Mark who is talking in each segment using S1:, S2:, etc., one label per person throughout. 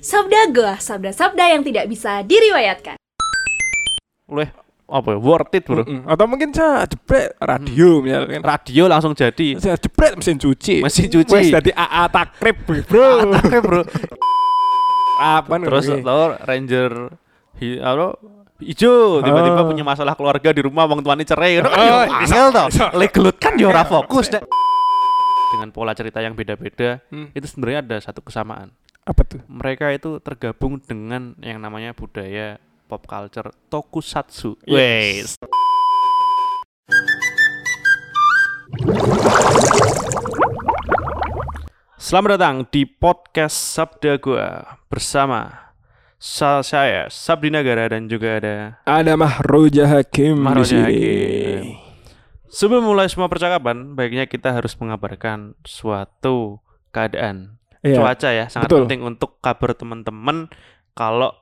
S1: Sabda Goa, sabda-sabda yang tidak bisa diriwayatkan.
S2: Oleh apa ya? Worth it, Bro.
S3: Mm-mm. Atau mungkin saya jebret radio misalkan.
S2: Radio langsung jadi.
S3: Saya jebret mesin cuci.
S2: Mesin cuci.
S3: Wes dadi AA takrib, Bro.
S2: Oke, Bro.
S3: Apa nih?
S2: Terus lo Ranger hi, apa, hijau tiba-tiba
S3: Oh.
S2: punya masalah keluarga di rumah wong tuane cerai.
S3: Oh,
S2: angel toh. Legelut kan yo ora fokus. Dengan pola cerita yang beda-beda,
S3: Hmm.
S2: itu sebenarnya ada satu kesamaan.
S3: Apa tuh?
S2: Mereka itu tergabung dengan yang namanya budaya pop culture tokusatsu.
S3: Yes.
S2: Selamat datang di podcast Sabda Gua bersama sa- saya Sabdi Nagara dan juga ada
S3: Ada Mahroja Hakim
S2: Mahroja
S3: di sini.
S2: Hakim. Sebelum mulai semua percakapan, baiknya kita harus mengabarkan suatu keadaan
S3: Iya.
S2: cuaca ya, sangat
S3: betul.
S2: penting untuk kabar teman-teman kalau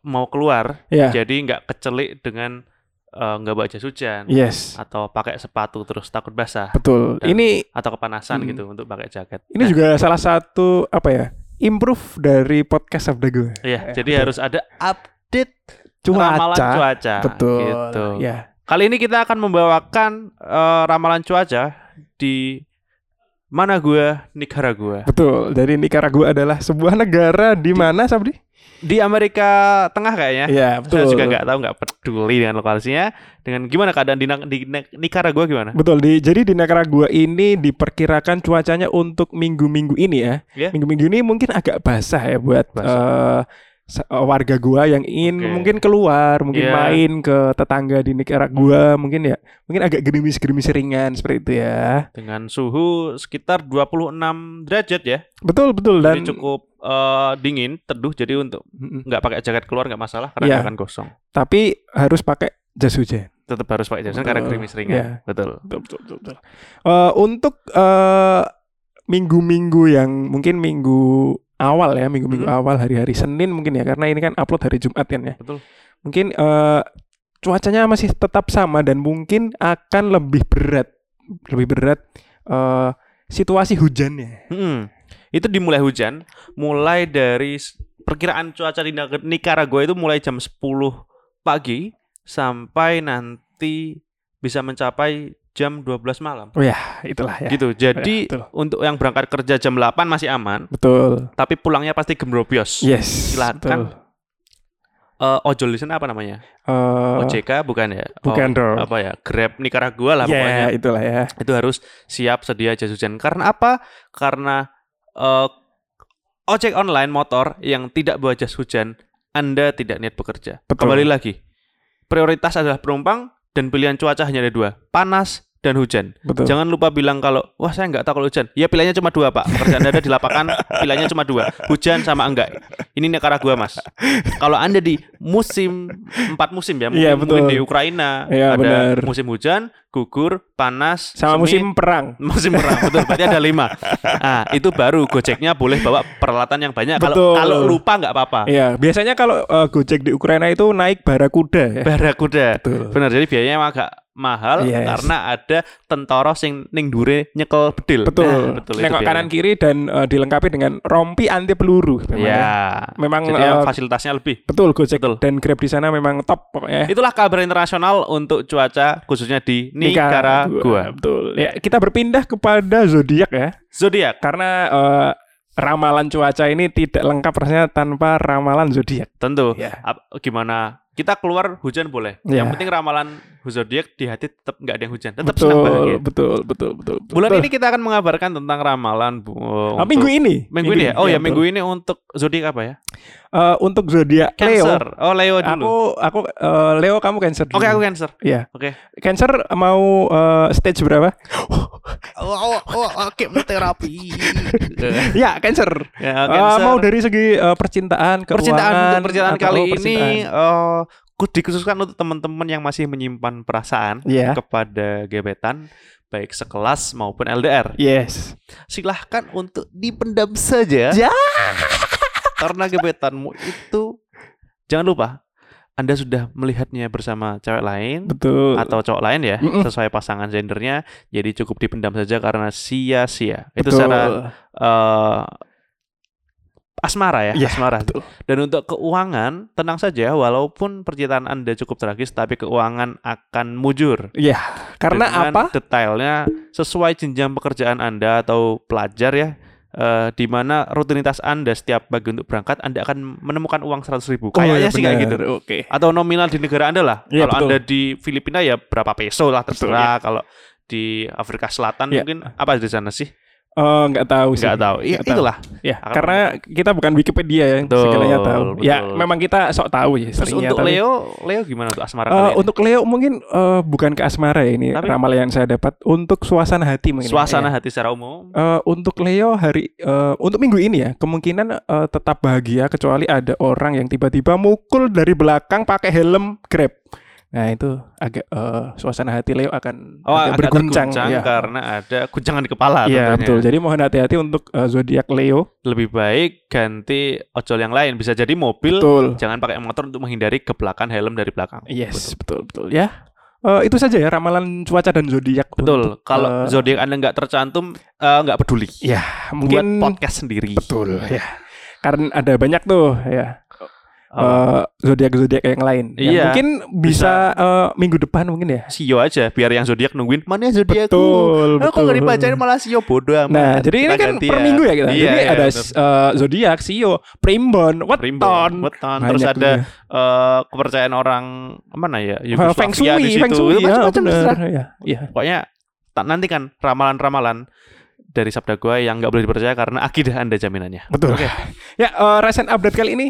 S2: mau keluar,
S3: Iya.
S2: jadi nggak kecelik dengan eh, nggak bawa jas hujan
S3: Yes.
S2: atau pakai sepatu terus takut basah
S3: Betul.
S2: Dan-
S3: ini
S2: atau kepanasan
S3: Hmm.
S2: gitu untuk pakai jaket.
S3: ini
S2: Nah,
S3: juga salah satu apa ya? Improve dari podcast Sabda Gue.
S2: Iya,
S3: Eh,
S2: jadi
S3: betul.
S2: harus ada update
S3: Cuaca.
S2: ramalan cuaca.
S3: Betul.
S2: Gitu.
S3: Ya.
S2: Kali ini kita akan membawakan eh, ramalan cuaca di mana gua Nicaragua.
S3: Betul. Dari Nicaragua adalah sebuah negara di mana, Sabdi?
S2: Di Amerika Tengah kayaknya.
S3: Iya,
S2: Saya
S3: betul.
S2: juga nggak tahu, nggak peduli dengan lokasinya. Dengan gimana keadaan di, di Na- Nicaragua gimana?
S3: Betul. Di, jadi di Nicaragua ini diperkirakan cuacanya untuk minggu-minggu ini ya.
S2: Ya.
S3: Minggu-minggu ini mungkin agak basah ya buat
S2: Basah.
S3: eh, warga gua yang ingin
S2: Oke.
S3: mungkin keluar, mungkin
S2: Iya.
S3: main ke tetangga di Nicaragua, mungkin ya, mungkin agak gerimis-gerimis ringan seperti itu ya.
S2: Dengan suhu sekitar 26 derajat ya.
S3: Betul, betul dan
S2: Jadi cukup eh, dingin, teduh. Jadi untuk nggak pakai jaket keluar nggak masalah karena nggak akan gosong.
S3: tapi harus pakai jas hujan.
S2: Tetap harus pakai jas hujan karena gerimis ringan.
S3: Iya.
S2: Betul.
S3: Betul, betul, betul. betul. Eh, untuk eh, minggu-minggu yang mungkin minggu awal ya, minggu-minggu
S2: Mhm.
S3: awal hari-hari Senin mungkin ya, karena ini kan upload hari Jumat kan ya.
S2: Betul.
S3: Mungkin eh, cuacanya masih tetap sama dan mungkin akan lebih berat, lebih berat eh, situasi hujannya.
S2: Hmm. Itu dimulai hujan, mulai dari perkiraan cuaca di Nicaragua itu mulai jam 10 pagi sampai nanti bisa mencapai jam 12 malam.
S3: Oh ya, itulah ya.
S2: Gitu. Jadi
S3: betul.
S2: untuk yang berangkat kerja jam 8 masih aman,
S3: Betul.
S2: tapi pulangnya pasti gembrobios.
S3: Yes.
S2: Silakan.
S3: betul.
S2: Eh, ojol di sana apa namanya?
S3: Eh,
S2: OJK bukan ya?
S3: bukan
S2: Oh,
S3: dong.
S2: apa ya? Grab Nicaragua lah
S3: ya,
S2: pokoknya.
S3: itulah ya.
S2: itu harus siap sedia jas hujan. Karena apa? Karena eh, ojek online motor yang tidak bawa jas hujan, Anda tidak niat bekerja.
S3: Betul.
S2: Kembali lagi, prioritas adalah penumpang dan pilihan cuaca hanya ada dua, panas dan hujan.
S3: Betul.
S2: Jangan lupa bilang kalau, wah saya nggak tahu kalau hujan. Ya pilihannya cuma dua pak. Pekerjaan Anda di lapangan pilihannya cuma dua, hujan sama enggak. Ini Nicaragua mas. Kalau Anda di musim empat musim ya, mungkin,
S3: Iya,
S2: mungkin
S3: betul.
S2: di Ukraina
S3: Iya,
S2: ada
S3: benar.
S2: musim hujan, gugur, panas,
S3: Sama
S2: semi,
S3: musim perang.
S2: musim perang betul berarti ada lima ah itu baru gojeknya boleh bawa peralatan yang banyak kalau kalau lupa nggak apa-apa
S3: Iya, biasanya kalau eh, Gojek di Ukraina itu naik barakuda ya.
S2: barakuda
S3: Betul.
S2: benar jadi biayanya agak mahal
S3: Yes.
S2: karena ada tentara sing ning dure nyekel bedil
S3: Betul.
S2: Nah, betul itu
S3: Nengok kanan kiri dan eh, dilengkapi dengan rompi anti peluru. memang ya.
S2: ya
S3: Memang
S2: jadi
S3: eh,
S2: fasilitasnya lebih
S3: betul Gojek
S2: betul.
S3: dan Grab di sana memang top pokoknya.
S2: itulah kabar internasional untuk cuaca khususnya di Nicaragua
S3: Betul. Ya, kita berpindah kepada zodiak ya.
S2: zodiak
S3: Karena eh, ramalan cuaca ini tidak lengkap rasanya tanpa ramalan zodiak.
S2: tentu
S3: Ya.
S2: Ap- gimana kita keluar hujan boleh
S3: Ya.
S2: yang penting ramalan zodiak di hati tetap nggak ada yang hujan tetap
S3: Betul,
S2: senang bahagia
S3: betul, betul, betul, betul.
S2: Bulan
S3: Betul.
S2: ini kita akan mengabarkan tentang ramalan bu.
S3: Ah,
S2: untuk-
S3: minggu ini.
S2: Minggu ini ya. Oh ya,
S3: betul.
S2: minggu ini untuk zodiak apa ya?
S3: Eh, untuk zodiak Leo.
S2: Cancer. Oh, Leo dulu.
S3: Aku aku eh, Leo kamu Cancer.
S2: Oke,
S3: dulu.
S2: aku Cancer.
S3: Iya.
S2: Oke.
S3: Cancer mau eh, stage berapa?
S2: Oh, oh, oh, oke, terapi.
S3: ya, Cancer.
S2: ya, Cancer.
S3: mau dari segi eh, percintaan,
S2: percintaan
S3: keuangan,
S2: untuk percintaan
S3: atau
S2: kali
S3: percintaan?
S2: ini eh ku- dikhususkan untuk teman-teman yang masih menyimpan perasaan
S3: Iya.
S2: kepada gebetan baik sekelas maupun LDR.
S3: Yes.
S2: Silahkan untuk dipendam saja.
S3: Ya.
S2: Karena gebetanmu itu jangan lupa Anda sudah melihatnya bersama cewek lain
S3: Betul.
S2: atau cowok lain ya
S3: Mm-mm.
S2: sesuai pasangan gendernya jadi cukup dipendam saja karena sia-sia itu
S3: Betul.
S2: secara eh, asmara ya,
S3: Iya,
S2: asmara.
S3: betul.
S2: Dan untuk keuangan, tenang saja walaupun percintaan Anda cukup tragis tapi keuangan akan mujur.
S3: Iya, karena
S2: Dengan
S3: apa?
S2: Detailnya sesuai jenjang pekerjaan Anda atau pelajar ya. eh, di mana rutinitas Anda setiap pagi untuk berangkat Anda akan menemukan uang 100.000 ribu. Kayaknya sih kayak gitu.
S3: Oh, iya. Oke.
S2: Atau nominal di negara Anda lah.
S3: Iya,
S2: Kalau
S3: betul.
S2: Anda di Filipina ya berapa peso lah
S3: Betul,
S2: terserah. Kalau di Afrika Selatan
S3: Iya.
S2: mungkin apa di sana sih?
S3: Eh, nggak tahu sih.
S2: Nggak tahu. Iya,
S3: Nggak tahu.
S2: itulah.
S3: Ya,
S2: Akan
S3: karena kita bukan Wikipedia yang
S2: Betul,
S3: segalanya tahu. Ya,
S2: betul.
S3: memang kita sok tahu ya.
S2: Terus untuk
S3: tapi-
S2: Leo, Leo gimana untuk asmara
S3: Eh,
S2: kalian?
S3: untuk Leo mungkin eh, bukan ke asmara ya ini
S2: Tapi-
S3: ramalan yang saya dapat untuk suasana hati mungkin. ya.
S2: Suasana
S3: Ya.
S2: hati secara umum.
S3: Eh, untuk Leo hari eh, untuk minggu ini ya kemungkinan eh, tetap bahagia kecuali ada orang yang tiba-tiba mukul dari belakang pakai helm Grab. Nah itu agak eh, suasana hati Leo akan
S2: Oh,
S3: agak
S2: agak
S3: berguncang. ya.
S2: karena ada guncangan di kepala
S3: Iya betul. Jadi mohon hati-hati untuk eh, zodiak Leo.
S2: Lebih baik ganti ojol yang lain. Bisa jadi mobil,
S3: Betul.
S2: jangan pakai motor untuk menghindari gebrakan helm dari belakang.
S3: Yes betul betul ya. Eh, itu saja ya ramalan cuaca dan zodiak.
S2: Betul.
S3: untuk,
S2: Kalau
S3: eh,
S2: zodiak Anda nggak tercantum, eh, nggak peduli.
S3: ya
S2: Mungkin
S3: mungkin
S2: podcast sendiri.
S3: betul ya. Karena ada banyak tuh ya Eh, zodiak-zodiak yang lain. Yang
S2: Iya.
S3: mungkin bisa, eh, minggu depan mungkin ya.
S2: Sio aja, biar yang zodiak nungguin mana zodiakku.
S3: Betul,
S2: kok nggak
S3: betul.
S2: dibacain malah Sio bodoh amat.
S3: Nah, jadi ini kan
S2: gantian.
S3: per minggu ya kita.
S2: Iya,
S3: jadi
S2: iya,
S3: ada eh, zodiak, Sio, Primbon,
S2: Primbon,
S3: Weton.
S2: weton. Terus
S3: Banyak
S2: ada eh, kepercayaan orang mana ya?
S3: ya. Eh, Feng
S2: Yugoslavia di
S3: Shui, Feng
S2: situ.
S3: Shui, ya,
S2: Macam-macam.
S3: Ya, ya.
S2: Pokoknya tak nanti kan ramalan-ramalan dari sabda gua yang nggak boleh dipercaya karena akidah Anda jaminannya.
S3: Betul.
S2: Oke.
S3: Ya, eh, recent update kali ini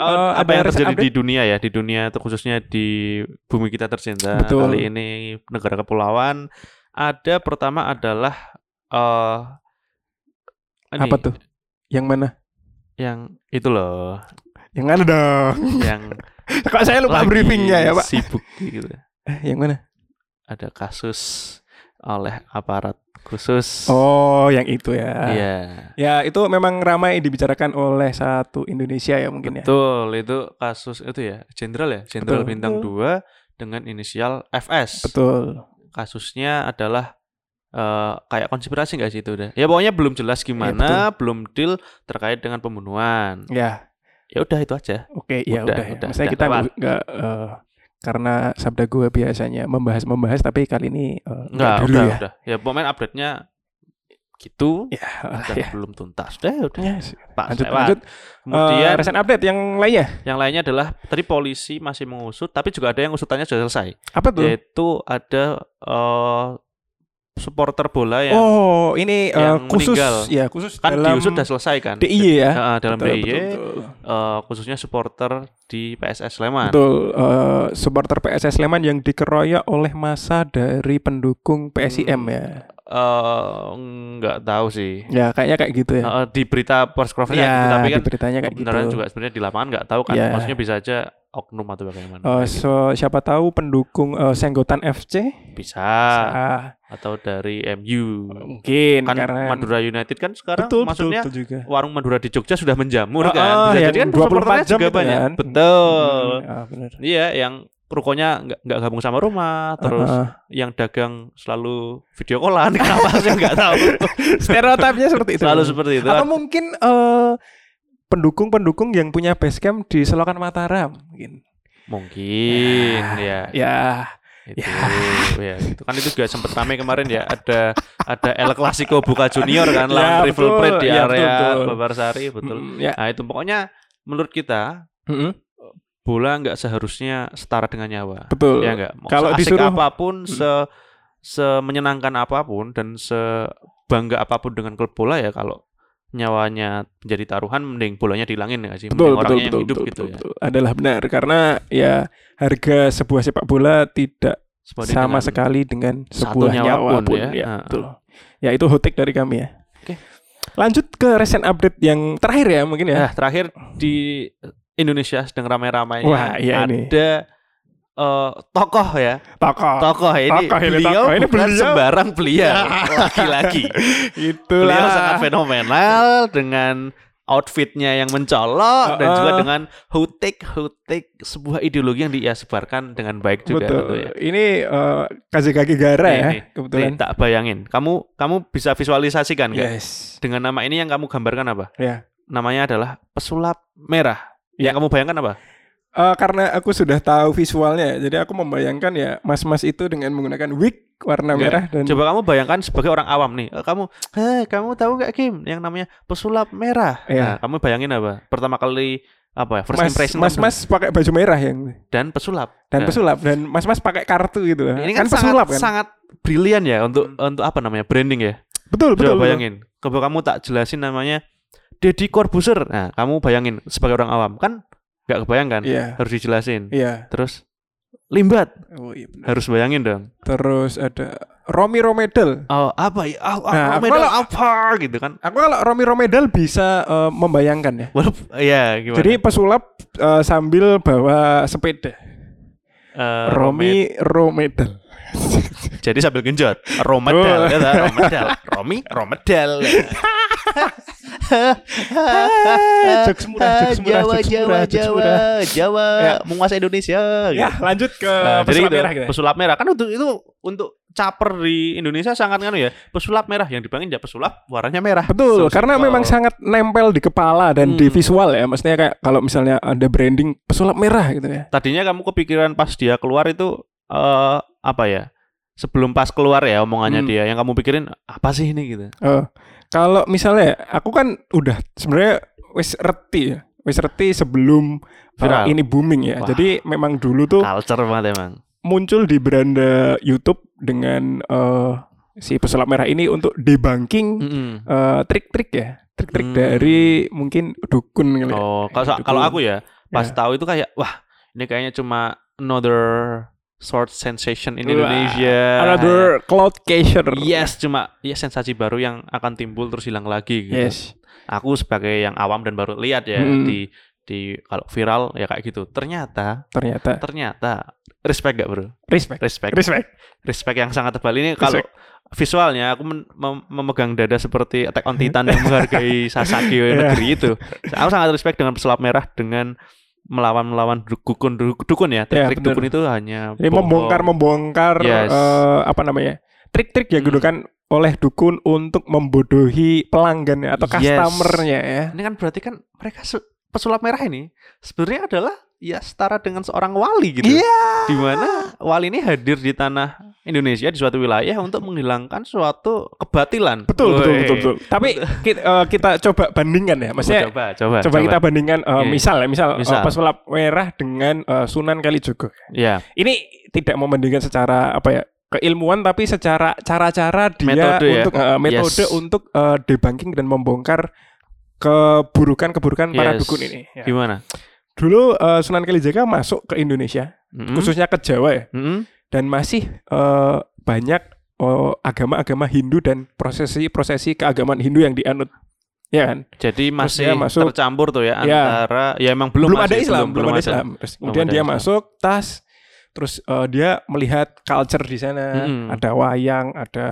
S2: Eh,
S3: Eh,
S2: apa yang terjadi
S3: update?
S2: di dunia ya, di dunia itu khususnya di bumi kita tercinta
S3: Betul.
S2: kali ini negara kepulauan. Ada pertama adalah eh ini,
S3: apa tuh? Yang mana?
S2: Yang itu loh,
S3: Yang mana dong?
S2: yang
S3: Kok saya lupa briefingnya ya, Pak?
S2: Sibuk gitu.
S3: Eh, yang mana?
S2: Ada kasus oleh aparat khusus.
S3: Oh, yang itu ya.
S2: Iya.
S3: Ya, itu memang ramai dibicarakan oleh satu Indonesia ya mungkin ya.
S2: Betul, itu kasus itu ya, jenderal ya, jenderal
S3: Betul.
S2: bintang 2 dengan inisial FS.
S3: Betul.
S2: Kasusnya adalah eh, kayak konspirasi nggak sih itu udah? Ya pokoknya belum jelas gimana, belum deal terkait dengan pembunuhan.
S3: Ya,
S2: Ya udah itu aja.
S3: oke, ya
S2: Udah,
S3: udah. ya.
S2: udah,
S3: Maksudnya
S2: udah
S3: kita nggak eh, karena sabda gue biasanya membahas-membahas tapi kali ini eh,
S2: Enggak,
S3: dulu
S2: udah,
S3: ya.
S2: udah. Ya pokoknya update-nya gitu
S3: Ya,
S2: dan
S3: ya.
S2: belum tuntas. Udah, udah.
S3: Ya,
S2: Pak,
S3: lanjut
S2: lewat.
S3: lanjut.
S2: Kemudian
S3: Eh, recent update yang lainnya.
S2: yang lainnya adalah tadi polisi masih mengusut, tapi juga ada yang usutannya sudah selesai.
S3: Apa tuh?
S2: Yaitu ada eh, supporter bola yang
S3: oh, ini
S2: yang
S3: khusus
S2: meninggal.
S3: ya, khusus
S2: kan
S3: dalam
S2: diusut sudah selesai kan?
S3: DIY ya.
S2: Heeh, dalam
S3: Betul,
S2: DIY
S3: betul, betul.
S2: eh, khususnya supporter di PSS Sleman.
S3: Betul, eh, supporter PSS Sleman yang dikeroyok oleh masa dari pendukung PSIM
S2: Hmm.
S3: ya.
S2: Eh, nggak tahu sih.
S3: Ya, kayaknya kayak gitu ya.
S2: Eh, di berita conference
S3: ya,
S2: tapi
S3: di
S2: kan
S3: beritanya kayak gitu.
S2: juga sebenarnya di lapangan nggak tahu kan.
S3: Ya.
S2: Maksudnya bisa aja oknum atau bagaimana.
S3: Eh,
S2: Kayak gitu.
S3: so, siapa tahu pendukung eh, Senggotan FC
S2: Bisa
S3: Ah,
S2: atau dari MU.
S3: mungkin
S2: Kan
S3: karena
S2: Madura United kan sekarang
S3: betul,
S2: maksudnya
S3: betul, betul juga.
S2: warung Madura di Jogja sudah menjamur
S3: Ah,
S2: kan. Bisa
S3: yang
S2: jadi kan
S3: 24
S2: supporternya
S3: jam
S2: juga banyak.
S3: kan.
S2: Betul.
S3: Hmm, ah.
S2: Iya, yang rukonya nggak nggak gabung sama rumah, terus
S3: Ah, ah.
S2: yang dagang selalu video callan. Kenapa sih nggak tahu?
S3: stereotipnya seperti itu.
S2: selalu seperti itu.
S3: Atau mungkin eh, pendukung-pendukung yang punya base camp di Selokan Mataram mungkin.
S2: Mungkin ya.
S3: Ya,
S2: itu ya itu kan itu juga sempat rame kemarin ya ada ada El Clasico Boca Junior kan
S3: Ya,
S2: lawan
S3: betul.
S2: Plate di
S3: Ya,
S2: area
S3: betul, betul.
S2: Babarsari betul
S3: Mm, ya.
S2: nah itu pokoknya menurut kita
S3: Mm-mm.
S2: Bola nggak seharusnya setara dengan nyawa
S3: betul.
S2: ya nggak
S3: Kalau
S2: seasik
S3: disuruh-
S2: apa pun se semenyenangkan apa pun dan sebangga apa pun dengan klub bola ya kalau nyawanya menjadi taruhan mending bolanya dihilangin nggak sih
S3: Betul,
S2: mending
S3: betul,
S2: orangnya
S3: betul,
S2: yang hidup
S3: betul,
S2: gitu
S3: betul,
S2: ya
S3: betul. Adalah benar karena ya harga sebuah sepak bola tidak
S2: Sebanding
S3: sama
S2: dengan-
S3: sekali dengan sebuah
S2: nyawa
S3: nyawa,
S2: pun
S3: pun,
S2: ya.
S3: ya.
S2: Ah.
S3: betul. Ya itu hot take dari kami ya.
S2: Oke.
S3: Lanjut ke recent update yang terakhir ya mungkin ya.
S2: Nah, terakhir di Indonesia sedang ramai-ramainya
S3: Wah, iya
S2: ada
S3: ini.
S2: eh, tokoh ya.
S3: Tokoh.
S2: Tokoh ini
S3: Tokoh ini,
S2: beliau
S3: tokoh. Ini
S2: bukan
S3: beliau.
S2: sembarang beliau. Lagi-lagi.
S3: Itulah.
S2: Beliau sangat fenomenal dengan outfitnya yang mencolok dan
S3: Uh-uh.
S2: juga dengan hutik hutik sebuah ideologi yang dia sebarkan dengan baik juga
S3: Betul.
S2: tentunya.
S3: Ini eh, Kazekage Gara
S2: Nih,
S3: ya kebetulan.
S2: Nih, tak bayangin. Kamu kamu bisa visualisasikan?
S3: Yes.
S2: Dengan nama ini yang kamu gambarkan apa?
S3: Ya.
S2: namanya adalah pesulap merah.
S3: Ya.
S2: Yang kamu bayangkan apa?
S3: Eh, karena aku sudah tahu visualnya, jadi aku membayangkan ya mas-mas itu dengan menggunakan wig warna
S2: Enggak.
S3: merah dan
S2: Coba kamu bayangkan sebagai orang awam nih. eh, Kamu, "Heh, kamu tahu nggak Kim yang namanya pesulap merah?"
S3: Iya.
S2: Nah, kamu bayangin apa? Pertama kali apa ya? First
S3: mas
S2: impression
S3: mas mas pakai baju merah yang
S2: dan pesulap.
S3: dan
S2: Nah,
S3: pesulap dan mas mas pakai kartu gitu
S2: Ini kan,
S3: pesulap
S2: sangat,
S3: kan
S2: sangat brilian ya untuk untuk apa namanya? branding ya.
S3: betul betul
S2: Coba
S3: betul.
S2: bayangin. Coba kamu tak jelasin namanya Deddy Corbuzier. Nah, kamu bayangin sebagai orang awam kan nggak kebayangkan.
S3: iya
S2: Harus dijelasin.
S3: iya
S2: Terus Limbat
S3: oh, iya benar.
S2: harus bayangin dong.
S3: terus ada Romi Romedel
S2: Oh, apa ya? Oh,
S3: Nah, aku
S2: medal
S3: kalau-
S2: apa gitu kan.
S3: aku kalau Romi Romedel bisa eh, membayangkan ya
S2: Walaupun ya gimana?
S3: jadi pesulap eh, sambil bawa sepeda
S2: Eh,
S3: Romi Romedel
S2: Jadi sambil genjot, Romedal,
S3: Oh.
S2: ya tak? Romedal, Romi, Romedal.
S3: jokes murah jokes murah
S2: Jawa,
S3: jokes
S2: Jawa,
S3: murah jokes
S2: Jawa,
S3: murah.
S2: Jawa,
S3: Ya.
S2: menguasai Indonesia.
S3: ya
S2: gitu.
S3: lanjut ke
S2: Nah,
S3: pesulap
S2: gitu,
S3: merah gitu ya.
S2: pesulap merah kan untuk itu untuk caper di Indonesia sangat kan ya pesulap merah yang dibayangin ya pesulap warnanya merah
S3: Betul,
S2: So
S3: karena memang sangat nempel di kepala dan di
S2: Hmm.
S3: visual ya. Maksudnya kayak kalau misalnya ada branding pesulap merah gitu ya.
S2: tadinya kamu kepikiran pas dia keluar itu eh apa ya sebelum pas keluar ya omongannya
S3: Hmm.
S2: dia yang kamu pikirin apa sih ini gitu
S3: Eh, kalau misalnya aku kan udah sebenarnya wis reti ya. Wis reti sebelum eh,
S2: Viral.
S3: ini booming ya.
S2: Wah.
S3: Jadi memang dulu tuh
S2: culture banget emang
S3: muncul di beranda YouTube dengan eh, si pesulap merah ini untuk debunking
S2: Mm-mm.
S3: eh, trik-trik ya. Trik-trik
S2: Hmm.
S3: dari mungkin dukun kali ya.
S2: oh kalau kalau aku ya pas
S3: Ya.
S2: tahu itu kayak wah ini kayaknya cuma another short sensation in Indonesia
S3: Another cloud catcher.
S2: Yes, cuma ya sensasi baru yang akan timbul terus hilang lagi gitu.
S3: Yes.
S2: Aku sebagai yang awam dan baru lihat ya
S3: Mm.
S2: di di kalau viral ya kayak gitu. Ternyata
S3: Ternyata
S2: ternyata respect gak bro?
S3: respect.
S2: Respect.
S3: Respect.
S2: Respect yang sangat tebal ini kalau visualnya aku mem- memegang dada seperti Attack on Titan yang menghargai Sasaki
S3: Iya.
S2: negeri itu. Aku sangat respect dengan pesulap merah dengan melawan melawan dukun dukun ya.
S3: Ya,
S2: Trik
S3: bener.
S2: dukun itu hanya
S3: Jadi membongkar membongkar
S2: Yes.
S3: eh, apa namanya trik-trik yang
S2: Hmm.
S3: digunakan oleh dukun untuk membodohi pelanggannya atau
S2: Yes.
S3: customernya ya.
S2: Ini kan berarti kan mereka pesulap merah ini sebenarnya adalah ya setara dengan seorang wali gitu.
S3: Iya.
S2: Di mana wali ini hadir di tanah Indonesia di suatu wilayah untuk menghilangkan suatu kebatilan.
S3: Betul, betul, betul, betul. Tapi kita, eh, kita coba bandingkan ya, maksudnya
S2: coba, coba,
S3: coba, kita bandingkan
S2: Oke.
S3: misal ya, misal, eh,
S2: Misal.
S3: pesulap merah dengan eh, Sunan Kalijogo.
S2: Ya,
S3: Ini tidak membandingkan secara apa ya keilmuan, tapi secara cara-cara dia
S2: Metode ya.
S3: untuk eh, metode
S2: Yes.
S3: untuk eh, debunking dan membongkar keburukan-keburukan para
S2: Yes.
S3: dukun ini. Ya.
S2: gimana?
S3: Dulu eh, Sunan Kalijaga masuk ke Indonesia,
S2: Mm-mm.
S3: khususnya ke Jawa ya,
S2: Mm-mm.
S3: Dan masih eh, banyak eh, agama-agama Hindu dan prosesi-prosesi keagamaan Hindu yang dianut, ya kan?
S2: Jadi masih
S3: dia masuk-
S2: tercampur tuh ya,
S3: Ya.
S2: antara ya emang belum,
S3: Belum, ada
S2: masih,
S3: Islam, belum, ada
S2: ada.
S3: Islam. Terus kemudian
S2: ada
S3: dia
S2: Islam.
S3: masuk tas, terus eh, dia melihat culture di sana,
S2: Mm-mm.
S3: ada wayang, ada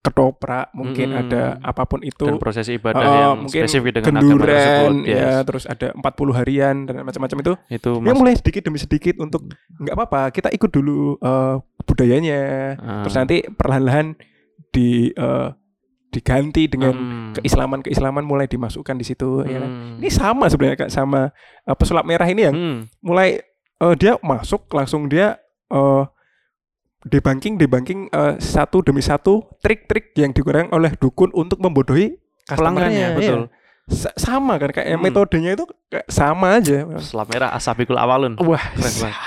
S3: ketoprak, mungkin
S2: Mm-mm.
S3: ada apa pun itu.
S2: Dan prosesi ibadah
S3: Eh,
S2: yang
S3: mungkin
S2: spesifik dengan agama tersebut. Yes.
S3: ya, terus ada 40 harian dan macam-macam itu.
S2: Itu mas-
S3: mulai sedikit demi sedikit untuk nggak apa-apa, kita ikut dulu eh, budayanya.
S2: Ah.
S3: Terus nanti perlahan-lahan di eh, diganti dengan
S2: Hmm.
S3: keislaman-keislaman mulai dimasukkan di situ ya kan.
S2: Hmm.
S3: Ini sama sebenarnya Kak, sama eh, pesulap merah ini yang
S2: Hmm.
S3: mulai eh, dia masuk langsung dia eh debunking debunking eh, satu demi satu trik-trik yang digunakan oleh dukun untuk membodohi
S2: pelanggannya betul.
S3: ya. Sa- sama kan kayak
S2: Hmm.
S3: metodenya itu kayak sama aja.
S2: Selat merah asabikul awalun.
S3: Wah,
S2: Keren banget.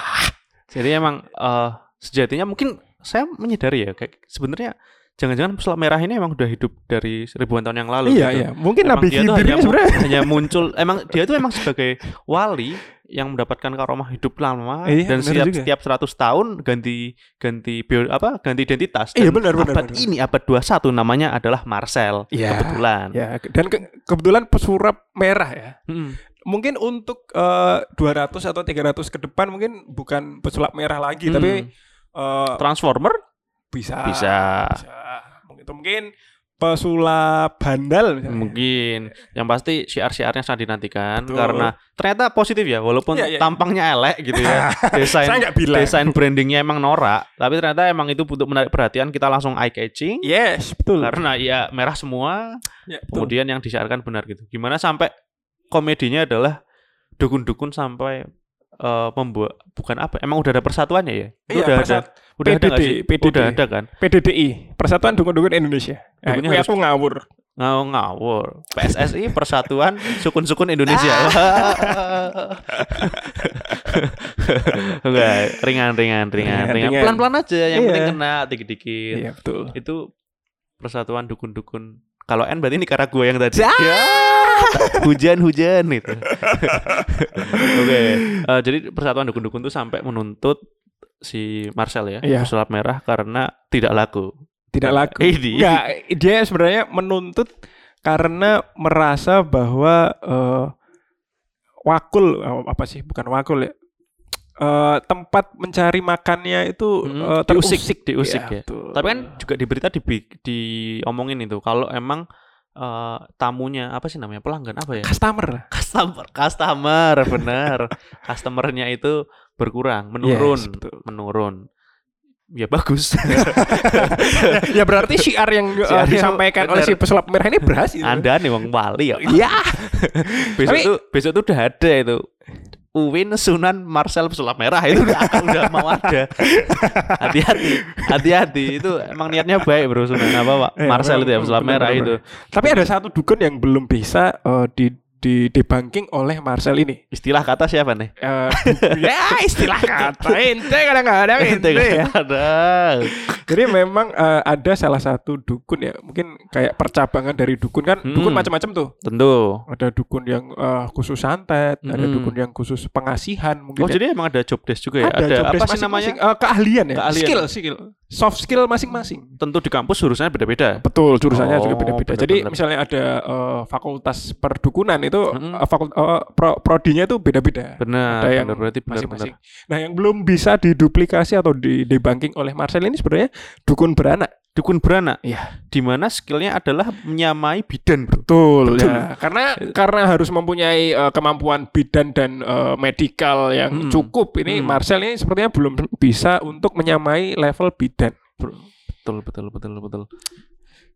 S2: Jadi emang eh, sejatinya mungkin saya menyadari ya kayak sebenarnya jangan-jangan pesulap merah ini emang udah hidup dari ribuan tahun yang lalu.
S3: iya
S2: gitu.
S3: iya. Mungkin
S2: Emang
S3: Nabi
S2: dia
S3: Khidir
S2: hanya,
S3: ini sebenarnya
S2: hanya muncul emang dia itu emang sebagai wali yang mendapatkan karomah hidup lama
S3: Iya,
S2: dan setiap
S3: juga.
S2: setiap 100 tahun ganti ganti bio, apa ganti identitas
S3: Iya,
S2: Dan
S3: benar, benar,
S2: abad
S3: benar.
S2: ini abad 21 namanya adalah Marcel
S3: Iya.
S2: kebetulan
S3: Ya, dan ke- kebetulan pesulap merah ya.
S2: Mm.
S3: Mungkin untuk eh, 200 atau 300 ke depan mungkin bukan pesulap merah lagi,
S2: Hmm.
S3: tapi eh,
S2: Transformer
S3: bisa.
S2: bisa
S3: bisa. Mungkin itu mungkin pesulap bandal misalnya.
S2: mungkin yang pasti syiar-syiarnya sangat dinantikan
S3: Betul.
S2: karena ternyata positif ya walaupun
S3: Iya, iya.
S2: tampangnya elek gitu ya desain
S3: Saya nggak bilang.
S2: desain brandingnya emang norak tapi ternyata emang itu untuk menarik perhatian kita langsung eye catching
S3: Yes, betul.
S2: karena ya merah semua
S3: Ya, betul.
S2: kemudian yang disiarkan benar gitu gimana sampai komedinya adalah dukun-dukun sampai eh, membuat bukan apa? Emang udah ada persatuannya ya? Itu
S3: Iya,
S2: udah
S3: persat-
S2: ada. Udah ada
S3: PDD,
S2: sih?
S3: PDD.
S2: Udah ada kan?
S3: PDDI, Persatuan Dukun-Dukun Indonesia. Nah, kuwi
S2: harus-
S3: aku ngawur.
S2: Ngawur ngawur. PSSI Persatuan Sukun-Sukun Indonesia. Enggak, ringan ringan ringan
S3: Ringan,
S2: ringan.
S3: ringan.
S2: Pelan-pelan aja, yang
S3: Iya.
S2: penting kena dikit-dikit.
S3: Iya, betul.
S2: Itu Persatuan Dukun-Dukun. Kalau N berarti ini Nicaragua yang tadi.
S3: Ah!
S2: Ya, hujan-hujan itu. Oke, eh, jadi Persatuan Dukun-Dukun itu sampai menuntut si Marcel ya,
S3: Iya.
S2: pesulap merah karena tidak laku.
S3: Tidak laku.
S2: Ini.
S3: Enggak, dia sebenarnya menuntut karena merasa bahwa eh, wakul eh, apa sih? Bukan wakul ya. Eh, tempat mencari makannya itu
S2: Hmm, diusik,
S3: terusik,
S2: diusik
S3: Iya,
S2: ya.
S3: betul.
S2: Tapi kan juga di berita di diomongin itu kalau emang eh, tamunya apa sih namanya pelanggan apa ya?
S3: customer.
S2: Customer, customer benar. Customernya itu berkurang, menurun,
S3: Yes, betul.
S2: menurun. Ya bagus.
S3: ya berarti syiar yang eh,
S2: Syiar yang
S3: disampaikan oleh
S2: benar.
S3: si pesulap merah ini berhasil.
S2: Anda nih wong wali ya.
S3: Iya.
S2: besok
S3: Tapi-
S2: tuh besok tuh udah ada itu. Uwin Sunan Marcel pesulap merah itu udah akan udah mau ada. Hati-hati, hati-hati itu emang niatnya baik bro Sunan apa Pak?
S3: Iya,
S2: Marcel itu ya pesulap merah itu.
S3: Tapi ada satu dukun yang belum bisa eh, di di debunking oleh Marcel ini.
S2: Istilah kata siapa nih?
S3: Eh, ya istilah kata ente kadang-kadang ente ya.
S2: Kadang.
S3: Jadi memang eh, ada salah satu dukun ya, mungkin kayak percabangan dari dukun kan, dukun
S2: Hmm.
S3: macam-macam tuh.
S2: Tentu.
S3: Ada dukun yang eh, khusus santet, ada
S2: Hmm.
S3: dukun yang khusus pengasihan mungkin.
S2: Oh
S3: ya.
S2: jadi emang ada job desk juga ya? Ada,
S3: job
S2: apa sih namanya?
S3: Eh, keahlian ya,
S2: Keahlian.
S3: skill, skill, soft skill masing-masing.
S2: Tentu di kampus jurusannya beda-beda.
S3: Betul, jurusannya juga
S2: Oh,
S3: beda-beda.
S2: benar,
S3: Jadi misalnya ada eh, fakultas perdukunan itu
S2: Mm-mm.
S3: eh, fakul- eh, pro- prodinya itu beda-beda.
S2: Benar,
S3: Ada yang
S2: benar berarti.
S3: Masing-masing. Nah, yang belum bisa diduplikasi atau di debunking oleh Marcel ini sebenarnya dukun beranak.
S2: Dukun beranak.
S3: Iya.
S2: Di mana skillnya adalah menyamai bidan, bro.
S3: Betul,
S2: Betul.
S3: ya. Karena karena harus mempunyai eh, kemampuan bidan dan eh, medikal yang
S2: Hmm.
S3: cukup. Ini
S2: Hmm.
S3: Marcel ini sepertinya belum bisa untuk menyamai level bidan.
S2: Betul, betul, betul, betul.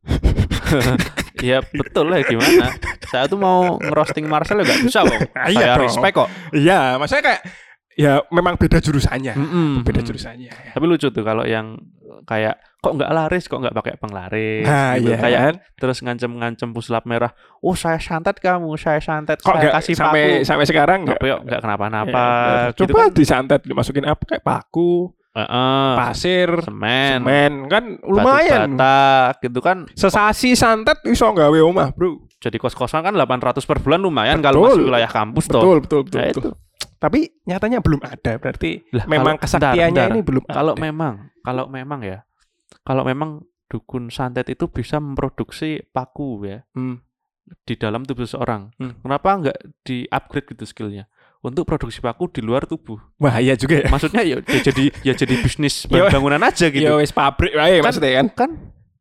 S2: ya betul lah gimana. Saya tuh mau ngerosting Marcel ya nggak bisa loh.
S3: Iya
S2: Saya
S3: dong.
S2: respect kok.
S3: Iya, maksudnya kayak ya memang beda jurusannya.
S2: Mm-mm,
S3: Beda
S2: mm.
S3: jurusannya. ya.
S2: Tapi lucu tuh kalau yang kayak kok nggak laris, kok nggak pakai penglaris,
S3: Nah,
S2: gitu.
S3: iya
S2: kayak
S3: kan?
S2: terus ngancem-ngancem puslap merah. Oh saya santet kamu, saya santet,
S3: Kok nggak
S2: kasih
S3: sampai
S2: paku.
S3: sampai sekarang nggak?
S2: Nggak kenapa-napa.
S3: Ya,
S2: gitu
S3: coba
S2: kan.
S3: disantet dimasukin apa kayak paku,
S2: Heeh.
S3: pasir,
S2: semen,
S3: semen kan lumayan.
S2: bata gitu kan
S3: Sesasi santet iso gawe omah, Bro.
S2: jadi kos-kosan kan 800 per bulan lumayan
S3: Betul.
S2: kalau masuk wilayah kampus toh.
S3: Betul, betul, betul,
S2: Nah,
S3: betul. Tapi nyatanya belum ada, berarti
S2: Lah,
S3: memang
S2: kalau-
S3: kesaktiannya
S2: bentar,
S3: ini
S2: bentar.
S3: belum
S2: Kalau
S3: ada.
S2: memang, kalau memang ya, kalau memang dukun santet itu bisa memproduksi paku ya
S3: Hmm.
S2: di dalam tubuh seseorang.
S3: Hmm.
S2: Kenapa nggak di-upgrade gitu skillnya? Untuk produksi paku di luar tubuh.
S3: Bahaya juga ya.
S2: Maksudnya ya, ya jadi ya jadi bisnis bangunan aja gitu.
S3: Ya wis pabrik wae
S2: Kan-
S3: maksudnya kan.
S2: kan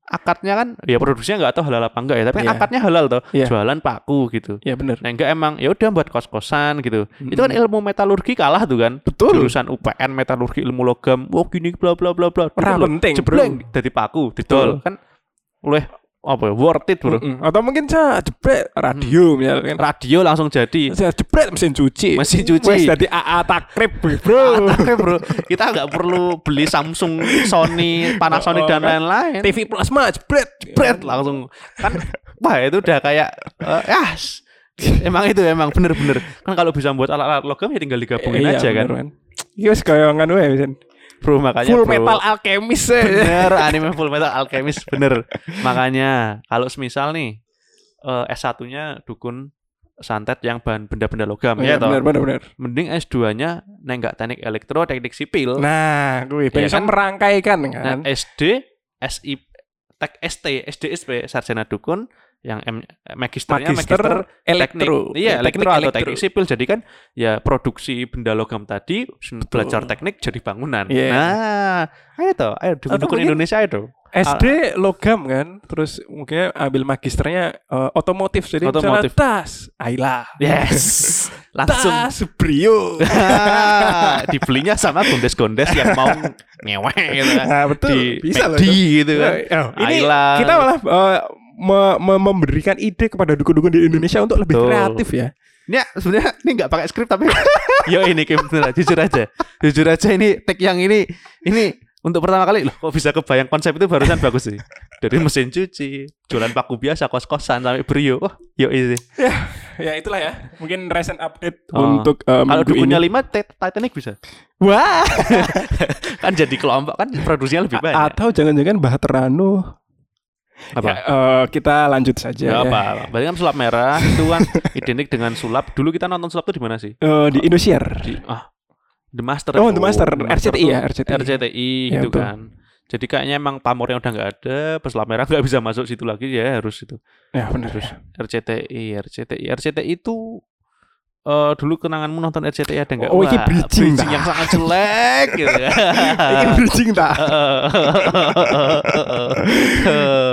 S2: akadnya kan ya produksinya nggak tahu halal apa enggak ya, tapi kan
S3: Iya.
S2: akadnya halal toh.
S3: Iya.
S2: Jualan paku gitu.
S3: Ya benar.
S2: Nah enggak emang ya udah buat kos-kosan gitu. Itu kan ilmu metalurgi kalah tuh kan.
S3: Betul.
S2: Jurusan UPN metalurgi ilmu logam. Wah gini bla bla bla bla. Gitu loh.
S3: penting.
S2: Jebleng dari paku didol kan oleh apa ya worth it bro.
S3: Mm-mm. Atau mungkin saya jebret radio misalkan.
S2: Radio langsung jadi.
S3: Saya jebret mesin cuci.
S2: Mesin cuci.
S3: Wes dadi AA takrib, Bro.
S2: Oke bro, kita nggak perlu beli Samsung, Sony, Panasonic
S3: Oh,
S2: dan
S3: kan.
S2: lain-lain.
S3: TV plasma jebret.
S2: Jebret langsung kan, wah itu udah kayak eh, ya, emang itu emang bener-bener kan kalau bisa buat alat-alat logam ya tinggal digabungin
S3: Iya,
S2: aja kan,
S3: bener, Iya wis kaya ngono wae
S2: Bro makanya
S3: Full
S2: bro,
S3: metal alchemist ya.
S2: bener anime Full Metal Alchemist bener, makanya kalau semisal nih eh, S1-nya dukun santet yang bahan benda-benda logam
S3: Iya,
S2: ya toh.
S3: bener bener bener.
S2: Mending S2-nya nenggak teknik elektro, teknik sipil.
S3: Nah,
S2: Iya
S3: bisa
S2: kan?
S3: merangkaikan
S2: Nah,
S3: kan.
S2: SD, SI, Tek ST, SD SP sarjana dukun yang M, magisternya
S3: Magister
S2: magister
S3: elektro.
S2: teknik, iya elektro atau teknik sipil. Jadi kan ya produksi benda logam tadi belajar teknik jadi bangunan.
S3: Iya.
S2: Nah, ayo toh, ayo
S3: mungkin-
S2: Indonesia ayo toh.
S3: SD logam kan, terus mungkin ambil magisternya eh, otomotif jadi
S2: Otomotif.
S3: misalnya tas, Ayla.
S2: Yes, langsung
S3: Tas Brio.
S2: dibelinya sama gondes-gondes yang mau ngewe gitu kan.
S3: Nah, betul.
S2: Di
S3: Bisa loh
S2: gitu kan.
S3: Oh, ini
S2: Ayla.
S3: kita malah eh, me- me- memberikan ide kepada dukun-dukun di Indonesia untuk lebih
S2: Betul.
S3: kreatif ya.
S2: Ini sebenarnya ini nggak pakai skrip tapi yo ini Kim beneran, jujur aja. Jujur aja ini take yang ini ini untuk pertama kali loh kok bisa kebayang konsep itu barusan bagus sih. Dari mesin cuci, jualan paku biasa, kos-kosan sampai brio. Wah, yo ini.
S3: ya itulah ya. Mungkin recent update
S2: Oh.
S3: untuk uh,
S2: Kalau dukunnya
S3: ini.
S2: lima, Tit- Titanic bisa.
S3: Wah.
S2: Kan jadi kelompok kan produksinya lebih banyak.
S3: Atau jangan-jangan Bahaterano.
S2: Apa?
S3: Ya, eh, kita lanjut saja.
S2: Ya,
S3: ya.
S2: apa? Berarti kan sulap merah itu kan identik dengan sulap. Dulu kita nonton sulap itu di mana sih?
S3: Eh, di Indosiar.
S2: Di ah The Master.
S3: Oh, The Master.
S2: The
S3: RCTI
S2: tuh
S3: ya, RCTI.
S2: RCTI
S3: Ya,
S2: gitu
S3: betul.
S2: kan. Jadi kayaknya emang pamornya udah nggak ada, pesulap merah nggak bisa masuk situ lagi ya harus itu.
S3: Ya benar.
S2: Terus RCTI, RCTI, RCTI itu eh dulu kenanganmu nonton RCTI ada nggak?
S3: Oh, ini bridging,
S2: bridging yang sangat jelek gitu.
S3: Ini bridging tak?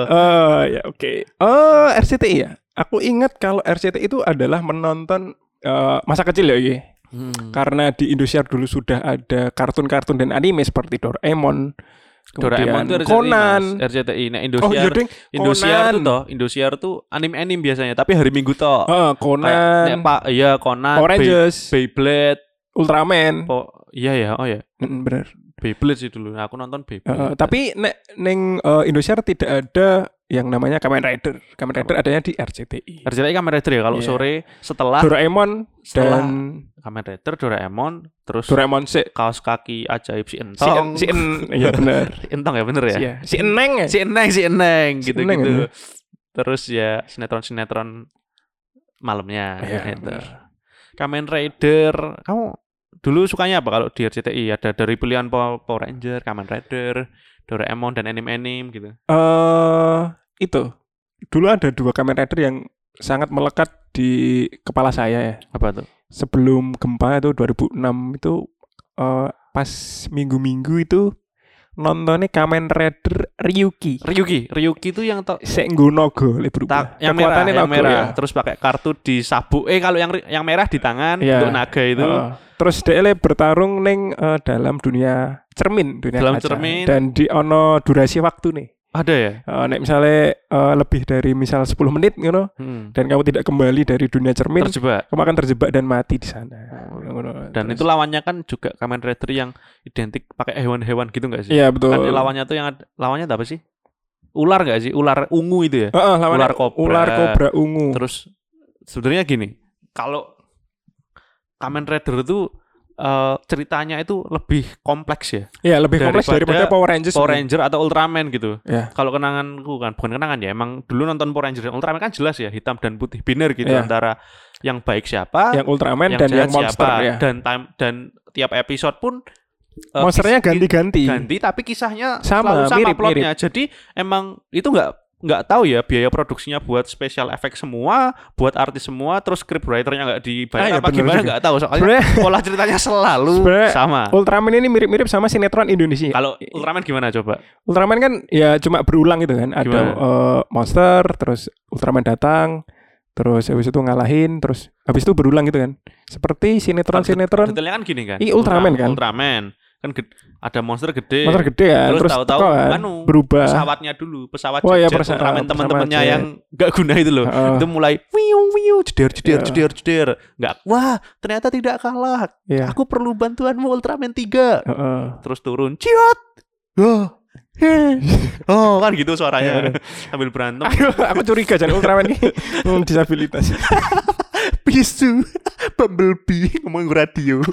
S3: Eh ya oke. Oh RCTI ya. Aku ingat kalau RCTI itu adalah menonton eh, masa kecil ya Iki.
S2: Hmm.
S3: Karena di Indosiar dulu sudah ada kartun-kartun dan anime seperti Doraemon,
S2: Doraemon itu RCTI,
S3: Conan.
S2: Mas. RCTI. Nah,
S3: Oh
S2: Indosiar.
S3: iya
S2: Indosiar tuh toh, Indosiar tuh anime-anime biasanya, tapi hari Minggu toh.
S3: Heeh,
S2: Kayak,
S3: Conan,
S2: nek Pak, iya Conan,
S3: Power
S2: Bey- Beyblade,
S3: Ultraman.
S2: po, iya ya, oh ya,
S3: Mm, bener.
S2: Beyblade sih dulu. Nah, aku nonton Beyblade.
S3: Heeh, tapi nek neng eh, Indosiar tidak ada yang namanya Kamen Rider. Kamen Rider adanya di RCTI.
S2: RCTI Kamen Rider ya kalau
S3: Iya.
S2: sore setelah
S3: Doraemon
S2: setelah
S3: dan
S2: Kamen Rider Doraemon terus
S3: Doraemon si
S2: kaos kaki ajaib si
S3: si,
S2: Entong.
S3: si En- iya benar.
S2: Entong ya bener ya.
S3: Iya, si Eneng ya.
S2: Si Eneng, si Eneng
S3: Si
S2: gitu
S3: Eneng
S2: gitu.
S3: ya?
S2: Terus ya sinetron-sinetron malamnya
S3: Iya,
S2: gitu.
S3: benar.
S2: Kamen Rider, kamu dulu sukanya apa kalau di RCTI? Ada dari pilihan Power Ranger, Kamen Rider, Doraemon dan anime-anime gitu.
S3: Eh itu dulu ada dua Kamen Rider yang sangat melekat di kepala saya ya.
S2: Apa tuh?
S3: Sebelum gempa itu 2006 itu eh, pas minggu-minggu itu nontonnya Kamen Rider Ryuki.
S2: Ryuki, Ryuki itu yang to-
S3: Senggo Nogo berubah.
S2: tak yang merah, yang
S3: Nogo,
S2: merah.
S3: ya.
S2: Terus pakai kartu di sabuk. Eh kalau yang yang merah di tangan
S3: Iya.
S2: untuk naga itu.
S3: Heeh. terus dia bertarung neng eh, dalam dunia cermin, dunia
S2: Dalam
S3: kaca.
S2: cermin.
S3: dan di ono durasi waktu nih.
S2: Ada ya?
S3: Eh, nek misalnya eh, lebih dari misal 10 menit gitu
S2: Hmm.
S3: dan kamu tidak kembali dari dunia cermin,
S2: Terjebak.
S3: kamu akan terjebak dan mati di sana.
S2: Oh,
S3: Ngono.
S2: Dan
S3: Terus-
S2: itu lawannya kan juga Kamen Rider yang identik pakai hewan-hewan gitu nggak sih?
S3: Iya betul.
S2: Kan lawannya tuh yang ada, lawannya apa sih? Ular nggak sih? Ular ungu itu ya?
S3: Heeh, lawannya
S2: ular kobra.
S3: ular kobra ungu.
S2: Terus sebenarnya gini, kalau Kamen Rider itu eh, ceritanya itu lebih kompleks ya.
S3: Iya, lebih kompleks
S2: daripada
S3: daripada Power Rangers.
S2: Power Ranger atau Ultraman gitu.
S3: Ya.
S2: Kalau kenanganku kan bukan kenangan ya, emang dulu nonton Power Ranger dan Ultraman kan jelas ya hitam dan putih biner gitu
S3: Iya.
S2: antara yang baik siapa,
S3: Yang Ultraman
S2: yang
S3: dan yang monster
S2: siapa,
S3: ya.
S2: dan time dan tiap episode pun eh,
S3: Monsternya ganti-ganti.
S2: ganti tapi kisahnya
S3: Sama,
S2: selalu sama
S3: mirip,
S2: plotnya. Jadi emang itu nggak nggak tahu ya biaya produksinya buat special effect semua, buat artis semua, terus script writernya nggak dibayar
S3: Ah, iya,
S2: apa gimana nggak tahu soalnya
S3: Sebenarnya
S2: pola ceritanya selalu sama.
S3: Ultraman ini mirip-mirip sama sinetron Indonesia.
S2: Kalau Ultraman gimana coba?
S3: Ultraman kan ya cuma berulang gitu kan. Ada
S2: Gimana?
S3: eh, monster, terus Ultraman datang, terus habis itu ngalahin, terus habis itu berulang gitu kan. Seperti sinetron-sinetron
S2: Detailnya kan gini kan.
S3: Ih, Ultraman kan?
S2: Ultraman kan ada monster gede.
S3: monster gede kan,
S2: Terus
S3: terus,
S2: tahu-tahu
S3: kan,
S2: anu,
S3: berubah.
S2: pesawatnya dulu, pesawat
S3: Oh, iya, persa- pesawat
S2: teman-temannya yang nggak guna itu loh.
S3: Heeh.
S2: Itu mulai wiu wiu jeder jeder
S3: Iya.
S2: jeder jeder. Nggak, wah ternyata tidak kalah.
S3: Iya.
S2: Aku perlu bantuanmu Ultraman 3.
S3: Heeh.
S2: Terus turun, ciot. Oh. oh kan gitu suaranya sambil berantem
S3: Aku, aku curiga jadi Ultraman ini hmm, disabilitas.
S2: pisu bumblebee ngomong radio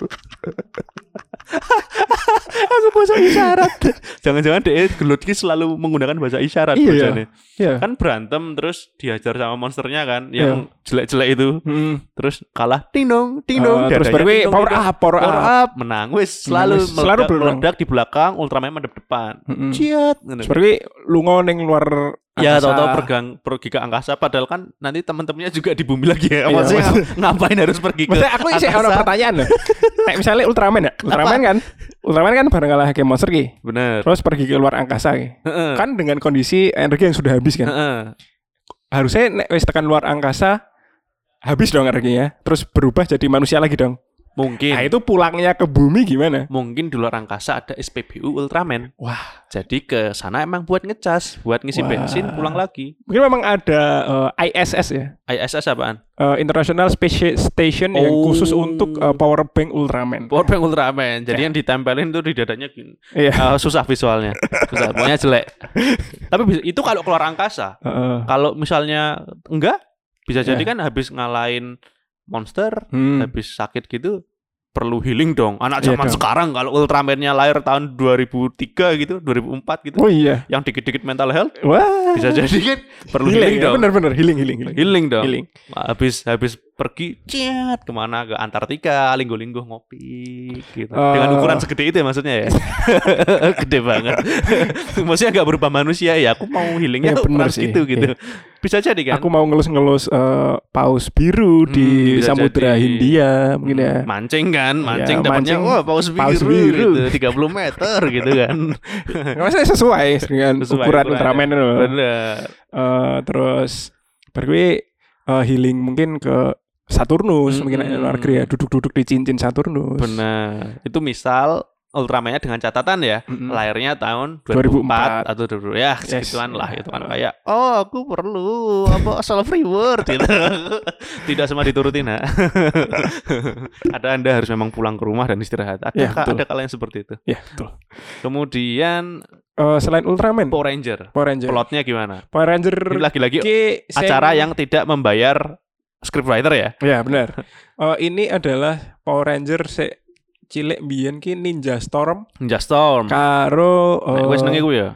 S2: aku bahasa isyarat jangan-jangan dia gelut selalu menggunakan bahasa isyarat
S3: Iya. Iya.
S2: kan berantem terus dihajar sama monsternya kan yang jelek-jelek itu
S3: Hmm.
S2: terus kalah ting dong ting
S3: Eh,
S2: dong
S3: terus
S2: dong,
S3: power up, power
S2: power
S3: up.
S2: up menang wis selalu
S3: wis, selalu
S2: meledak,
S3: berulang.
S2: meledak di belakang Ultraman madep depan
S3: Mm-mm.
S2: ciat ngono.
S3: Seperti lungo ning luar
S2: Ya tahu-tahu pergang pergi ke angkasa padahal kan nanti teman-temannya juga di bumi lagi ya.
S3: Iya,
S2: Maksudnya
S3: maksud-
S2: ngap- ngapain harus pergi ke
S3: Maksudnya aku sih ada pertanyaan loh. Kayak misalnya Ultraman ya. Ultraman kan Ultraman kan bareng kalah ke monster ki.
S2: Bener.
S3: Terus pergi ke luar angkasa ki. Kan dengan kondisi energi yang sudah habis kan. Harusnya nek wis tekan luar angkasa habis dong energinya. Terus berubah jadi manusia lagi dong.
S2: Mungkin
S3: Nah, itu pulangnya ke bumi gimana?
S2: mungkin di luar angkasa ada SPBU Ultraman.
S3: Wah,
S2: Jadi ke sana emang buat ngecas, buat ngisi
S3: Wah.
S2: bensin, pulang lagi.
S3: mungkin memang ada eh, ISS ya.
S2: ISS apaan?
S3: eh, International Space Station yang
S2: Oh.
S3: khusus untuk eh, power bank Ultraman.
S2: Powerbank Ultraman. Jadi yang ditempelin tuh di dadanya gini.
S3: Iya.
S2: Eh, susah visualnya. Susah, pokoknya jelek. Tapi itu kalau keluar angkasa.
S3: Heeh.
S2: Kalau misalnya enggak, bisa jadi
S3: Ya.
S2: kan habis ngalahin monster,
S3: Hmm.
S2: habis sakit gitu perlu healing dong. Anak
S3: Iya
S2: zaman sekarang kalau Ultraman-nya lahir tahun 2003 gitu, 2004 gitu.
S3: Oh iya.
S2: Yang dikit-dikit mental health
S3: Wah.
S2: bisa jadi kan perlu
S3: healing,
S2: healing,
S3: ya,
S2: dong.
S3: bener-bener healing healing healing.
S2: Healing dong.
S3: Healing.
S2: Habis habis pergi ciat ke mana ke Antartika, linggo-linggo ngopi gitu.
S3: Eh.
S2: Dengan ukuran segede itu ya maksudnya ya. Gede banget. maksudnya nggak berubah manusia ya. Aku mau healingnya
S3: Ya,
S2: tuh
S3: bener
S2: ukuran
S3: sih.
S2: segitu gitu. Bisa jadi kan?
S3: Aku mau ngelus-ngelus eh, paus biru
S2: Hmm,
S3: di Samudra
S2: jadi.
S3: Hindia mungkin ya.
S2: Hmm, Mancing kan, mancing
S3: Ya,
S2: dapatnya wah paus biru,
S3: paus biru.
S2: gitu, 30 meter gitu kan.
S3: Maksudnya sesuai dengan
S2: Sesuai
S3: ukuran. Ultraman.
S2: Bener.
S3: Eh, terus bergue eh, healing mungkin ke Saturnus
S2: Mm-mm.
S3: mungkin luar negeri ya duduk-duduk di cincin Saturnus.
S2: Benar. Itu misal Ultramannya dengan catatan ya,
S3: Mm-mm.
S2: lahirnya tahun
S3: 2004.
S2: 2004, atau 2000 ya
S3: Yes.
S2: segituan lah itu kan kayak oh aku perlu apa self reward gitu. Tidak semua diturutin ha. ada Anda harus memang pulang ke rumah dan istirahat. Ada
S3: Ya, betul.
S2: ada kalian seperti itu.
S3: Ya betul.
S2: Kemudian
S3: Eh, selain Ultraman,
S2: Power Ranger.
S3: Power Ranger.
S2: Plotnya gimana?
S3: Power Ranger
S2: Ini lagi-lagi acara yang tidak membayar scriptwriter ya.
S3: Ya benar. Eh, ini adalah Power Ranger se cilik biyen ki Ninja Storm
S2: Ninja Storm.
S3: karo
S2: Nek
S3: eh,
S2: gue ya.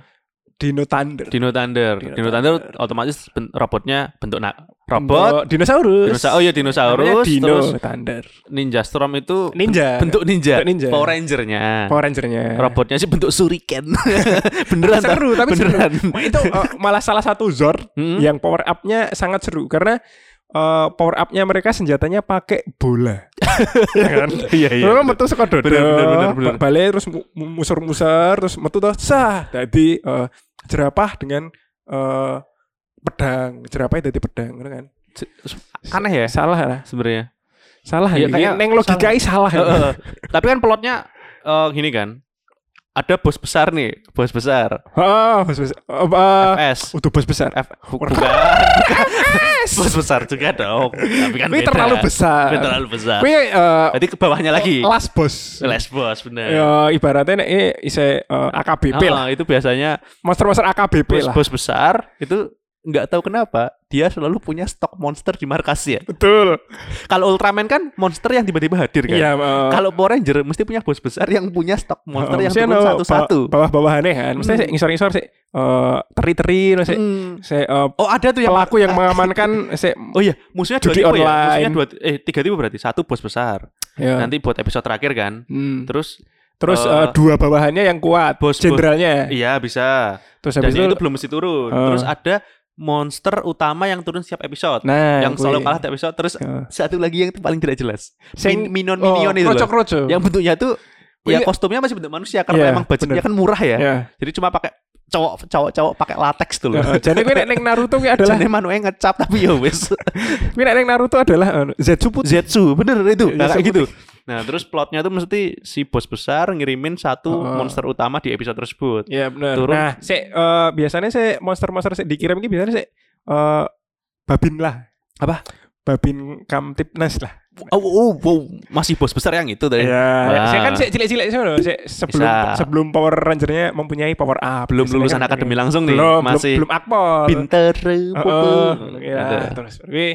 S3: Dino Thunder.
S2: Dino Thunder.
S3: Dino
S2: Dino, Thunder,
S3: Thunder.
S2: otomatis ben- robotnya bentuk na robot.
S3: Bentuk dinosaurus.
S2: Dinosaurus. Oh iya
S3: Namanya
S2: dinosaurus.
S3: Dino
S2: Terus
S3: Thunder.
S2: Ninja Storm itu
S3: Ninja.
S2: bentuk ninja.
S3: Bentuk ninja.
S2: Power Ranger-nya.
S3: Power Ranger-nya.
S2: Robotnya sih bentuk shuriken. beneran
S3: seru tapi seru.
S2: beneran.
S3: itu eh, malah salah satu Zord
S2: Hmm?
S3: yang power up-nya sangat seru karena eh, power up-nya mereka senjatanya pakai bola. ya kan?
S2: Iya iya.
S3: Memang metu saka dodo.
S2: Bener, bener, bener, bener.
S3: ba- Balik terus mu- mu- musur-musur terus metu tuh sah. Jadi eh, jerapah dengan eh, pedang. Jerapahnya jadi pedang, ngono kan?
S2: Aneh ya
S3: Salah lah.
S2: sebenarnya.
S3: Salah ya.
S2: kayak
S3: Neng logikai salah. ya.
S2: Heeh. Tapi kan plotnya eh, gini kan. Ada bos besar nih, bos besar.
S3: Oh, bos besar. Oh, eh,
S2: FS.
S3: Udah bos besar.
S2: F bu- bukan. bos besar juga dong. Tapi kan
S3: Ini
S2: beda.
S3: terlalu besar.
S2: Tapi terlalu besar.
S3: Kuwi eh,
S2: Jadi ke bawahnya lagi.
S3: last boss.
S2: Les bos bener.
S3: Ya ibaratnya ini ise eh, AKBP lah.
S2: Ah, itu biasanya
S3: Monster-monster AKBP lah.
S2: bos-bos besar itu nggak tahu kenapa dia selalu punya stok monster di markasnya.
S3: Betul.
S2: Kalau Ultraman kan monster yang tiba-tiba hadir kan.
S3: Iya, eh,
S2: Kalau Power Ranger mesti punya bos besar yang punya stok monster
S3: eh,
S2: yang turun satu-satu.
S3: ba- Bawah-bawahannya kan. Mesti
S2: Hmm.
S3: ngisor-ngisor sik eh, teri-teri terus sik
S2: Hmm.
S3: sik, eh,
S2: Oh ada tuh yang
S3: pelaku yang mengamankan sik
S2: Oh iya, musuhnya dua tipe ya.
S3: online.
S2: Musuhnya dua eh tiga tipe berarti. Satu bos besar.
S3: ya.
S2: Nanti buat episode terakhir kan.
S3: Hmm.
S2: Terus
S3: Terus
S2: eh,
S3: eh, dua bawahannya yang kuat,
S2: bos-
S3: jenderalnya.
S2: iya bisa.
S3: Terus
S2: Dan
S3: habis
S2: yang
S3: itu
S2: itu belum mesti turun.
S3: Eh.
S2: Terus ada monster utama yang turun setiap episode.
S3: nah,
S2: yang selalu
S3: kuwi.
S2: kalah tiap episode. Terus
S3: Ya.
S2: satu lagi yang paling tidak jelas. Min minion minion itu loh. Yang bentuknya tuh ya
S3: Iya.
S2: kostumnya masih bentuk manusia karena
S3: Iya,
S2: emang budgetnya
S3: bener.
S2: kan murah ya.
S3: Ya.
S2: Jadi cuma pakai cowok cowok cowok pakai latex tuh loh.
S3: Jadi nek ning Naruto kuwi adalah
S2: Jadi manunya ngecap tapi ya wes.
S3: nek ning Naruto adalah eh, Zetsu putih.
S2: Zetsu bener itu
S3: Iya,
S2: nah, kayak gitu. Nah terus plotnya tuh mesti si bos besar ngirimin satu
S3: Heeh.
S2: monster utama di episode tersebut.
S3: Iya benar.
S2: Turun.
S3: Nah, sik eh, biasanya sik monster-monster sik dikirim iki biasanya sik eh, babin lah.
S2: Apa?
S3: Babin Kamtipnas lah.
S2: Oh, oh, oh, masih bos besar yang itu tadi.
S3: Iya.
S2: Wah.
S3: Saya kan sik cilik-cilik sih loh. Sebelum
S2: Bisa.
S3: sebelum Power Ranger-nya mempunyai power up.
S2: Belum lulusan
S3: kan
S2: akademi
S3: ini.
S2: langsung nih,
S3: Belum,
S2: masih
S3: belum, belum akpol.
S2: pinter.
S3: Heeh,
S2: pupu.
S3: ya,
S2: Gitu.
S3: terus tapi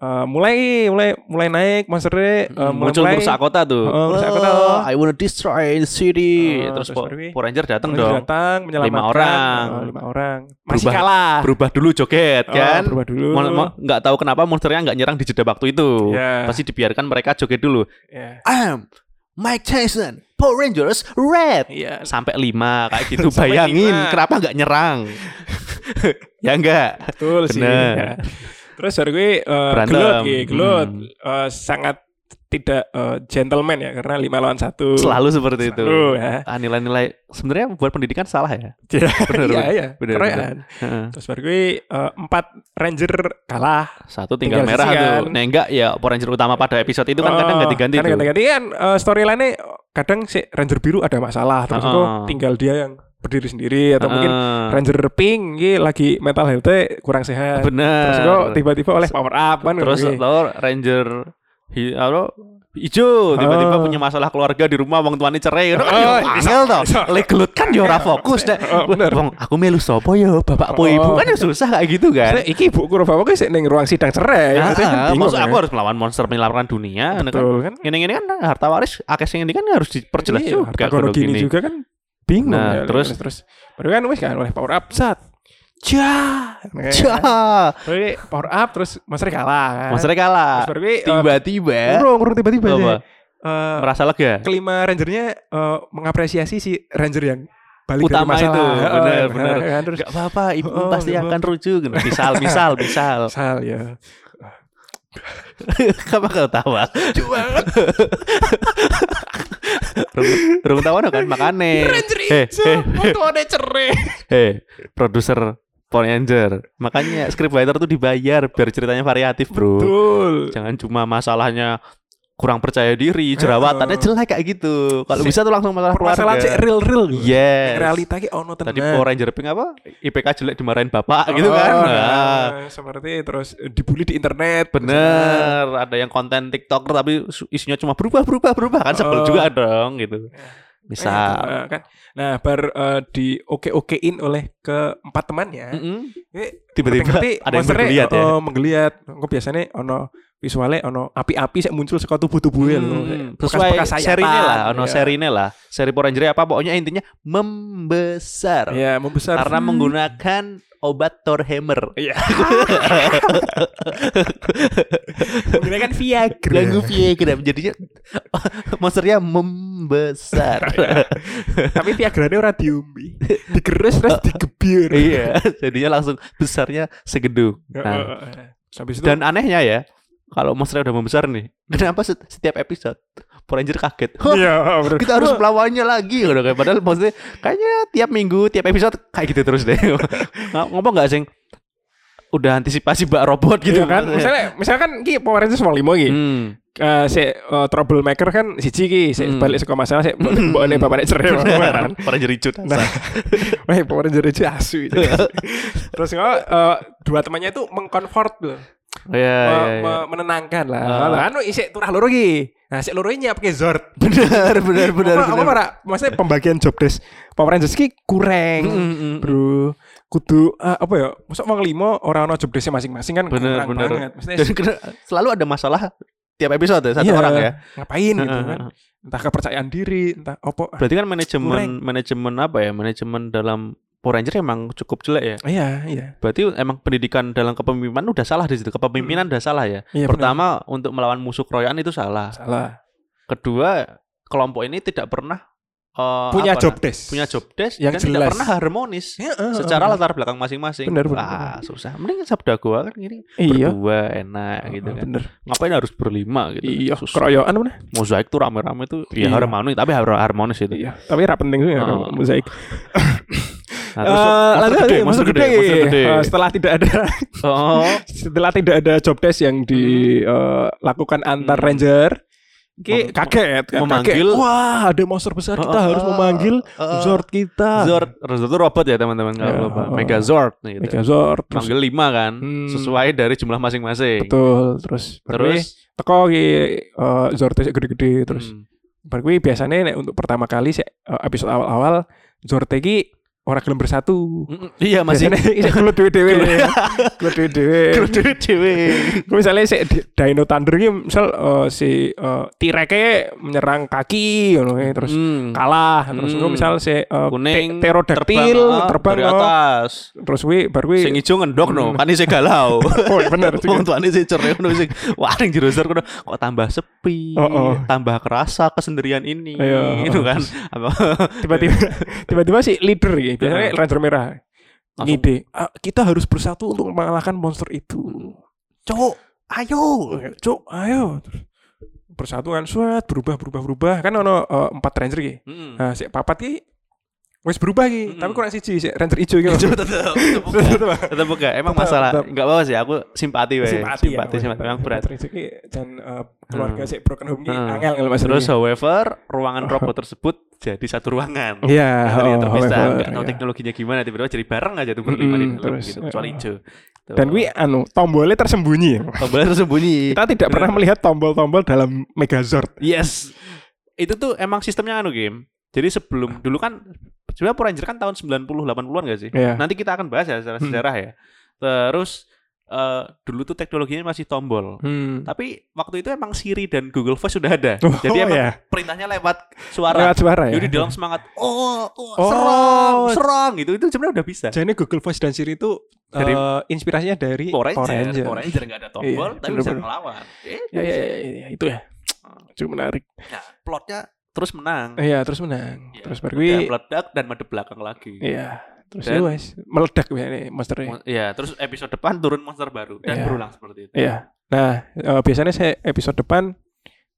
S3: eh, mulai mulai mulai naik monsternya eh, mulai,
S2: Hmm, muncul
S3: mulai
S2: merusak kota tuh.
S3: Merusak kota.
S2: Oh, I wanna destroy the city.
S3: Heeh,
S2: terus
S3: terus
S2: Power Ranger datang
S3: mulai
S2: dong.
S3: datang menyelamatkan
S2: orang.
S3: eh, lima orang. Masih
S2: Berubah-
S3: kalah.
S2: Berubah dulu joget
S3: Oh,
S2: kan.
S3: berubah dulu.
S2: Mo- nggak tahu kenapa monsternya nggak nyerang di jeda waktu itu.
S3: Ya.
S2: Pasti dibiarkan mereka joget dulu.
S3: Ya.
S2: I'm Mike Tyson, Power Rangers Red.
S3: Iya.
S2: Sampai lima kayak gitu. Bayangin
S3: lima.
S2: kenapa nggak nyerang? ya enggak.
S3: Betul sih.
S2: Bener.
S3: ya. Terus hari gue uh,
S2: Berantem.
S3: gelut, gitu, gelut.
S2: Hmm.
S3: Eh, sangat tidak eh, gentleman ya karena lima lawan satu.
S2: Selalu seperti itu.
S3: Selalu, ya.
S2: Ah, nilai-nilai sebenarnya buat pendidikan salah ya.
S3: Iya,
S2: Bener,
S3: iya, iya. Keroyokan.
S2: Heeh.
S3: Terus baru gue eh, empat ranger kalah.
S2: Satu tinggal,
S3: Tinggal
S2: merah
S3: sisi
S2: tuh.
S3: kan.
S2: Nah enggak ya Ranger utama pada episode itu kan kadang
S3: Oh,
S2: ganti-ganti
S3: kadang
S2: tuh.
S3: ganti-ganti kan eh, storyline-nya kadang si ranger biru ada masalah terus
S2: Heeh.
S3: kok tinggal dia yang berdiri sendiri atau mungkin
S2: Heeh.
S3: ranger pink ini lagi mental health kurang sehat.
S2: bener.
S3: Terus kok tiba-tiba oleh power up kan
S2: Terus atau Ranger hijau tiba-tiba
S3: Oh.
S2: punya masalah keluarga di rumah wong tuane cerai kan
S3: Oh,
S2: oh,
S3: bisa,
S2: angel toh
S3: bisa.
S2: lek gelut kan yo ora fokus
S3: bener.
S2: wong aku melu sapa yo bapak po
S3: Oh.
S2: ibu kan ya susah kayak gitu kan
S3: iki ibu Kurobawa ki sik ning ruang sidang cerai.
S2: Ah, ah,
S3: bingung,
S2: maksud aku
S3: ya.
S2: harus melawan monster menyelamatkan dunia kan.
S3: Betul kan?
S2: Ini-ini kan harta waris akeh sing kan harus diperjelas
S3: Iya,
S2: juga
S3: harta gini. juga kan bingung
S2: Nah,
S3: ya,
S2: terus-
S3: terus baru kan wis kan oleh power up sat. Nah,
S2: Cah,
S3: Baru power up terus monster kalah kan.
S2: monster kalah.
S3: Terus eh,
S2: Tiba-tiba
S3: Urung, urung tiba-tiba aja. Eh,
S2: merasa lega.
S3: kelima rangernya eh, mengapresiasi si ranger yang balik
S2: Utama
S3: dari masalah.
S2: itu, benar, benar.
S3: kan, terus
S2: Gak apa-apa, ibu
S3: Oh,
S2: pasti
S3: nggak
S2: akan rujuk. Misal, misal, misal.
S3: sal ya.
S2: Kenapa kau tawa? Rung, rung tawa no kan makane. Heh,
S3: Foto ada cerai.
S2: heh, produser Power Ranger. Makanya scriptwriter tuh dibayar biar ceritanya variatif, Bro.
S3: Betul.
S2: Jangan cuma masalahnya kurang percaya diri, jerawatannya jelek kayak gitu. Kalau bisa tuh langsung masalah
S3: Permasalahan sih
S2: keluarga.
S3: real-real gitu.
S2: Yes.
S3: Realita ki ono tenan.
S2: Tadi Power Ranger Pink apa? IPK jelek dimarahin bapak gitu
S3: Oh,
S2: kan.
S3: nah,
S2: Nah,
S3: seperti terus dibully di internet.
S2: Bener, ada yang konten TikToker tapi isinya cuma berubah berubah berubah kan sebel
S3: Oh.
S2: juga dong gitu.
S3: Nah,
S2: Misal.
S3: gitu, kan. Nah, bar eh, di oke-okein oleh keempat temannya.
S2: Mm-mm.
S3: eh,
S2: Tiba-tiba ada yang bergeliat ya.
S3: Oh, menggeliat. Kok biasanya ono visualnya ono api-api sih muncul saka tubuh-tubuhnya loh.
S2: Hmm,
S3: Bekas-
S2: sesuai
S3: bekas
S2: seri ini lah, ono
S3: sayatan, ya.
S2: lah. Seri Power Ranger apa pokoknya intinya membesar.
S3: Ya, membesar.
S2: Karena menggunakan obat Thor Hammer.
S3: Iya. menggunakan Viagra.
S2: Ganggu Viagra jadinya monsternya membesar.
S3: Tapi Viagranya ora diombe. Digerus terus digebir.
S2: iya, jadinya langsung besarnya segedung. Nah.
S3: Habis itu
S2: Dan anehnya ya, kalau monsternya udah membesar nih, kenapa set- setiap episode Power Ranger kaget?
S3: Iya, bener.
S2: kita harus melawannya lagi gitu kan. Padahal maksudnya kayaknya tiap minggu, tiap episode kayak gitu terus deh. Ng- Ngomong nggak sing udah antisipasi bak robot gitu
S3: Iya kan? Misalnya misalkan ki Power Rangers mau lima ki.
S2: Hmm.
S3: Eh, si eh, troublemaker kan siji ki, si
S2: Hmm.
S3: balik saka masalah si ne bapaknya cerai kan.
S2: Power Ranger hijau
S3: Nah, Power Ranger itu asu. Terus eh, dua temannya itu mengcomfort loh.
S2: Oh, iya,
S3: Me-
S2: iya, iya.
S3: me- menenangkan lah.
S2: Ah.
S3: Lah anu isik turah loro ki. Nah, si loro nyiapke Zord.
S2: benar benar benar
S3: apa, apa maksudnya pembagian job desk Power Rangers ki kurang.
S2: Mm, mm, mm.
S3: Bro, kudu eh, apa ya? Masa wong limo orang ono job desk masing-masing kan
S2: Bener,
S3: kurang
S2: bener.
S3: banget. Maksudnya
S2: Dan selalu ada masalah tiap episode ya, satu
S3: Iya,
S2: orang ya.
S3: Ngapain gitu kan. Entah kepercayaan diri, entah apa.
S2: Berarti kan manajemen
S3: Kurang.
S2: manajemen apa ya? Manajemen dalam Power Ranger emang cukup jelek ya.
S3: Iya, iya.
S2: Berarti emang pendidikan dalam kepemimpinan udah salah di situ. Kepemimpinan udah salah ya.
S3: Iya,
S2: Pertama untuk melawan musuh keroyokan itu salah.
S3: salah.
S2: Kedua kelompok ini tidak pernah eh,
S3: Punya
S2: apa
S3: job
S2: nah,
S3: desk.
S2: punya job desk
S3: Yang
S2: dan tidak
S3: jelas.
S2: pernah harmonis
S3: Heeh,
S2: secara
S3: heeh.
S2: latar belakang masing-masing.
S3: Bener, bener,
S2: Wah, susah. Mending sabda gua kan gini
S3: Iya.
S2: berdua enak gitu
S3: Heeh,
S2: kan.
S3: Bener.
S2: Ngapain harus berlima gitu.
S3: Iya,
S2: Susah.
S3: keroyokan mana?
S2: Mozaik tuh rame-rame tuh ya
S3: Iya.
S2: harmonis tapi harus harmonis itu.
S3: Iya, tapi ra penting juga
S2: Oh.
S3: mozaik.
S2: Nah, terus
S3: Eh,
S2: monster gede, monster gede, monster gede.
S3: Eh, setelah tidak ada
S2: Oh,
S3: setelah tidak ada job desk yang dilakukan antar
S2: Hmm.
S3: ranger Ki kaget kan
S2: memanggil-
S3: kaget. Wah ada monster besar kita
S2: oh,
S3: harus memanggil
S2: oh.
S3: Zord kita
S2: Zord, Zord itu robot ya teman-teman kalau
S3: Ya,
S2: lupa.
S3: oh.
S2: Megazord gitu.
S3: Megazord
S2: Panggil lima kan,
S3: Hmm.
S2: sesuai dari jumlah masing-masing.
S3: betul terus
S2: Terus,
S3: teko ki eh, Zord gede-gede terus
S2: hmm,
S3: Bar kuwi biasanya nek untuk pertama kali sih eh, episode awal-awal Zord iki ora gelem bersatu.
S2: Mm, iya masih
S3: Biasanya isih kelut dhewe-dhewe. Kelut dhewe-dhewe.
S2: Kudu dewe.
S3: Kuwi misalnya si Di- Dino Thunder iki misal eh, si eh, T-Rex menyerang kaki ngono ya, terus
S2: Hmm,
S3: kalah terus
S2: Hmm.
S3: engko misal si eh,
S2: kuning
S3: te- pterodactyl
S2: ah,
S3: terbang
S2: dari
S3: oh.
S2: atas.
S3: terus kuwi bar kuwi
S2: Sing ijo ngendok no,
S3: Hmm.
S2: kan isih galau.
S3: Oh bener
S2: Wong
S3: juga.
S2: tuane sing cerai ngono sing wah ning jero ngono kok tambah sepi,
S3: Oh, oh.
S2: tambah kerasa kesendirian ini.
S3: Iya.
S2: Itu kan.
S3: Tiba-tiba tiba-tiba si leader ya biasanya
S2: Heeh.
S3: Ranger merah
S2: Langsung.
S3: ngide "Ah, kita harus bersatu untuk mengalahkan monster itu
S2: Cuk, ayo.
S3: Cuk, ayo. Terus persatuan suat berubah berubah berubah kan ono eh, empat ranger ki
S2: Mm.
S3: nah si papat ki wis berubah ki
S2: Mm-mm.
S3: tapi kurang siji si ranger ijo ki
S2: tetap, tetap buka.
S3: Tetep.
S2: Tetap buka. Emang
S3: Tetep,
S2: masalah
S3: tetep.
S2: enggak apa sih, aku simpati weh.
S3: simpati ya
S2: simpati, simpati. Berat.
S3: ranger ki dan eh, keluarga
S2: Hmm.
S3: si broken home ki
S2: Hmm.
S3: angel kalau mas
S2: Terus however, ruangan robot tersebut jadi satu ruangan.
S3: iya
S2: ternyata
S3: oh,
S2: terpisah,
S3: however,
S2: nggak tahu
S3: iya.
S2: teknologinya gimana, tiba-tiba jadi bareng aja tuh berlima di
S3: Mm-mm,
S2: dalam
S3: terus,
S2: gitu, kecuali
S3: eh.
S2: hijau. Tuh.
S3: dan wi anu tombolnya tersembunyi
S2: tombolnya tersembunyi.
S3: kita tidak pernah melihat tombol-tombol dalam Megazord
S2: Yes. Itu tuh emang sistemnya anu game. Jadi sebelum dulu kan sebenarnya Power Ranger kan tahun 90 80-an gak sih?
S3: Iya.
S2: Nanti kita akan bahas ya secara
S3: Hmm.
S2: sejarah ya. Terus eh, dulu tuh teknologinya masih tombol.
S3: hmm.
S2: Tapi waktu itu emang Siri dan Google Voice sudah ada.
S3: Oh,
S2: Jadi emang
S3: ya.
S2: perintahnya lewat suara.
S3: lewat suara ya
S2: Jadi dalam semangat, oh, oh,
S3: Oh.
S2: serang, serang gitu. Itu sebenarnya udah bisa.
S3: Jadi Google Voice dan Siri itu
S2: Dari-
S3: eh, inspirasinya dari
S2: Power Ranger,
S3: Power Ranger.
S2: Power Ranger ada tombol,
S3: Iya,
S2: tapi
S3: bener-bener.
S2: bisa ngelawan. Eh,
S3: Ya, ya, ya, ya, itu ya. Cukup menarik.
S2: Nah, plotnya terus menang.
S3: Iya, terus menang.
S2: Ya,
S3: terus gue
S2: meledak dan madep belakang lagi.
S3: iya, terus
S2: Dan-
S3: ya wes meledak ya ini monsternya.
S2: Mo- Iya, terus episode depan turun monster baru dan
S3: Iya.
S2: berulang seperti itu.
S3: Iya. Nah, eh, biasanya saya episode depan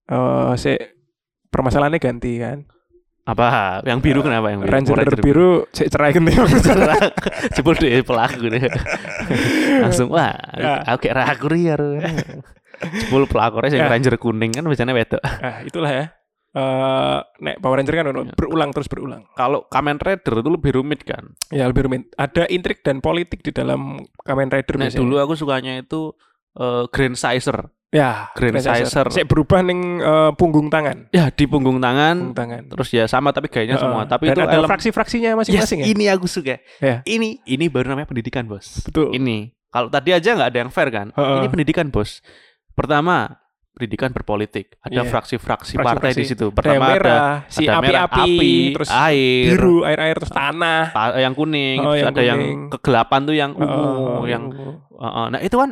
S3: eh saya permasalahannya ganti kan.
S2: Apa? Yang biru kenapa yang biru?
S3: Ranger,
S2: Power
S3: biru saya cerai ganti.
S2: Jebul deh pelaku deh. Langsung wah,
S3: Ya.
S2: aku kayak ragu ya. Jebul pelakor yang
S3: Ya.
S2: ranger kuning kan biasanya wedok.
S3: nah, itulah ya. Eh nek Power Ranger kan
S2: Iya.
S3: berulang terus berulang.
S2: Kalau Kamen Rider itu lebih rumit kan.
S3: Ya lebih rumit. Ada intrik dan politik di dalam Kamen Rider
S2: Nah, dulu aku sukanya itu eh, Grand Sizer.
S3: ya
S2: Grand Sizer.
S3: Saya berubah ning eh, punggung tangan.
S2: Ya di punggung tangan.
S3: Punggung tangan.
S2: Terus ya sama tapi gayanya
S3: Heeh.
S2: semua. Tapi itu
S3: ada
S2: elem-
S3: fraksi-fraksinya
S2: Yes,
S3: masing-masing ya.
S2: ini aku suka.
S3: Ya.
S2: Ini ini baru namanya pendidikan, Bos.
S3: Betul.
S2: Ini. Kalau tadi aja nggak ada yang fair kan?
S3: Heeh.
S2: Ini pendidikan, Bos. Pertama, pendidikan berpolitik. Ada
S3: Iya.
S2: fraksi-fraksi
S3: Fraksi-fraksi.
S2: partai di situ.
S3: Yang
S2: Pertama ada,
S3: merah, si
S2: ada merah,
S3: api-api,
S2: api,
S3: terus
S2: air,
S3: biru, air-air terus tanah.
S2: yang kuning,
S3: Oh,
S2: terus
S3: yang
S2: ada yang
S3: kuning.
S2: kegelapan tuh yang ungu,
S3: Heeh,
S2: yang
S3: ungu.
S2: Heeh. nah itu kan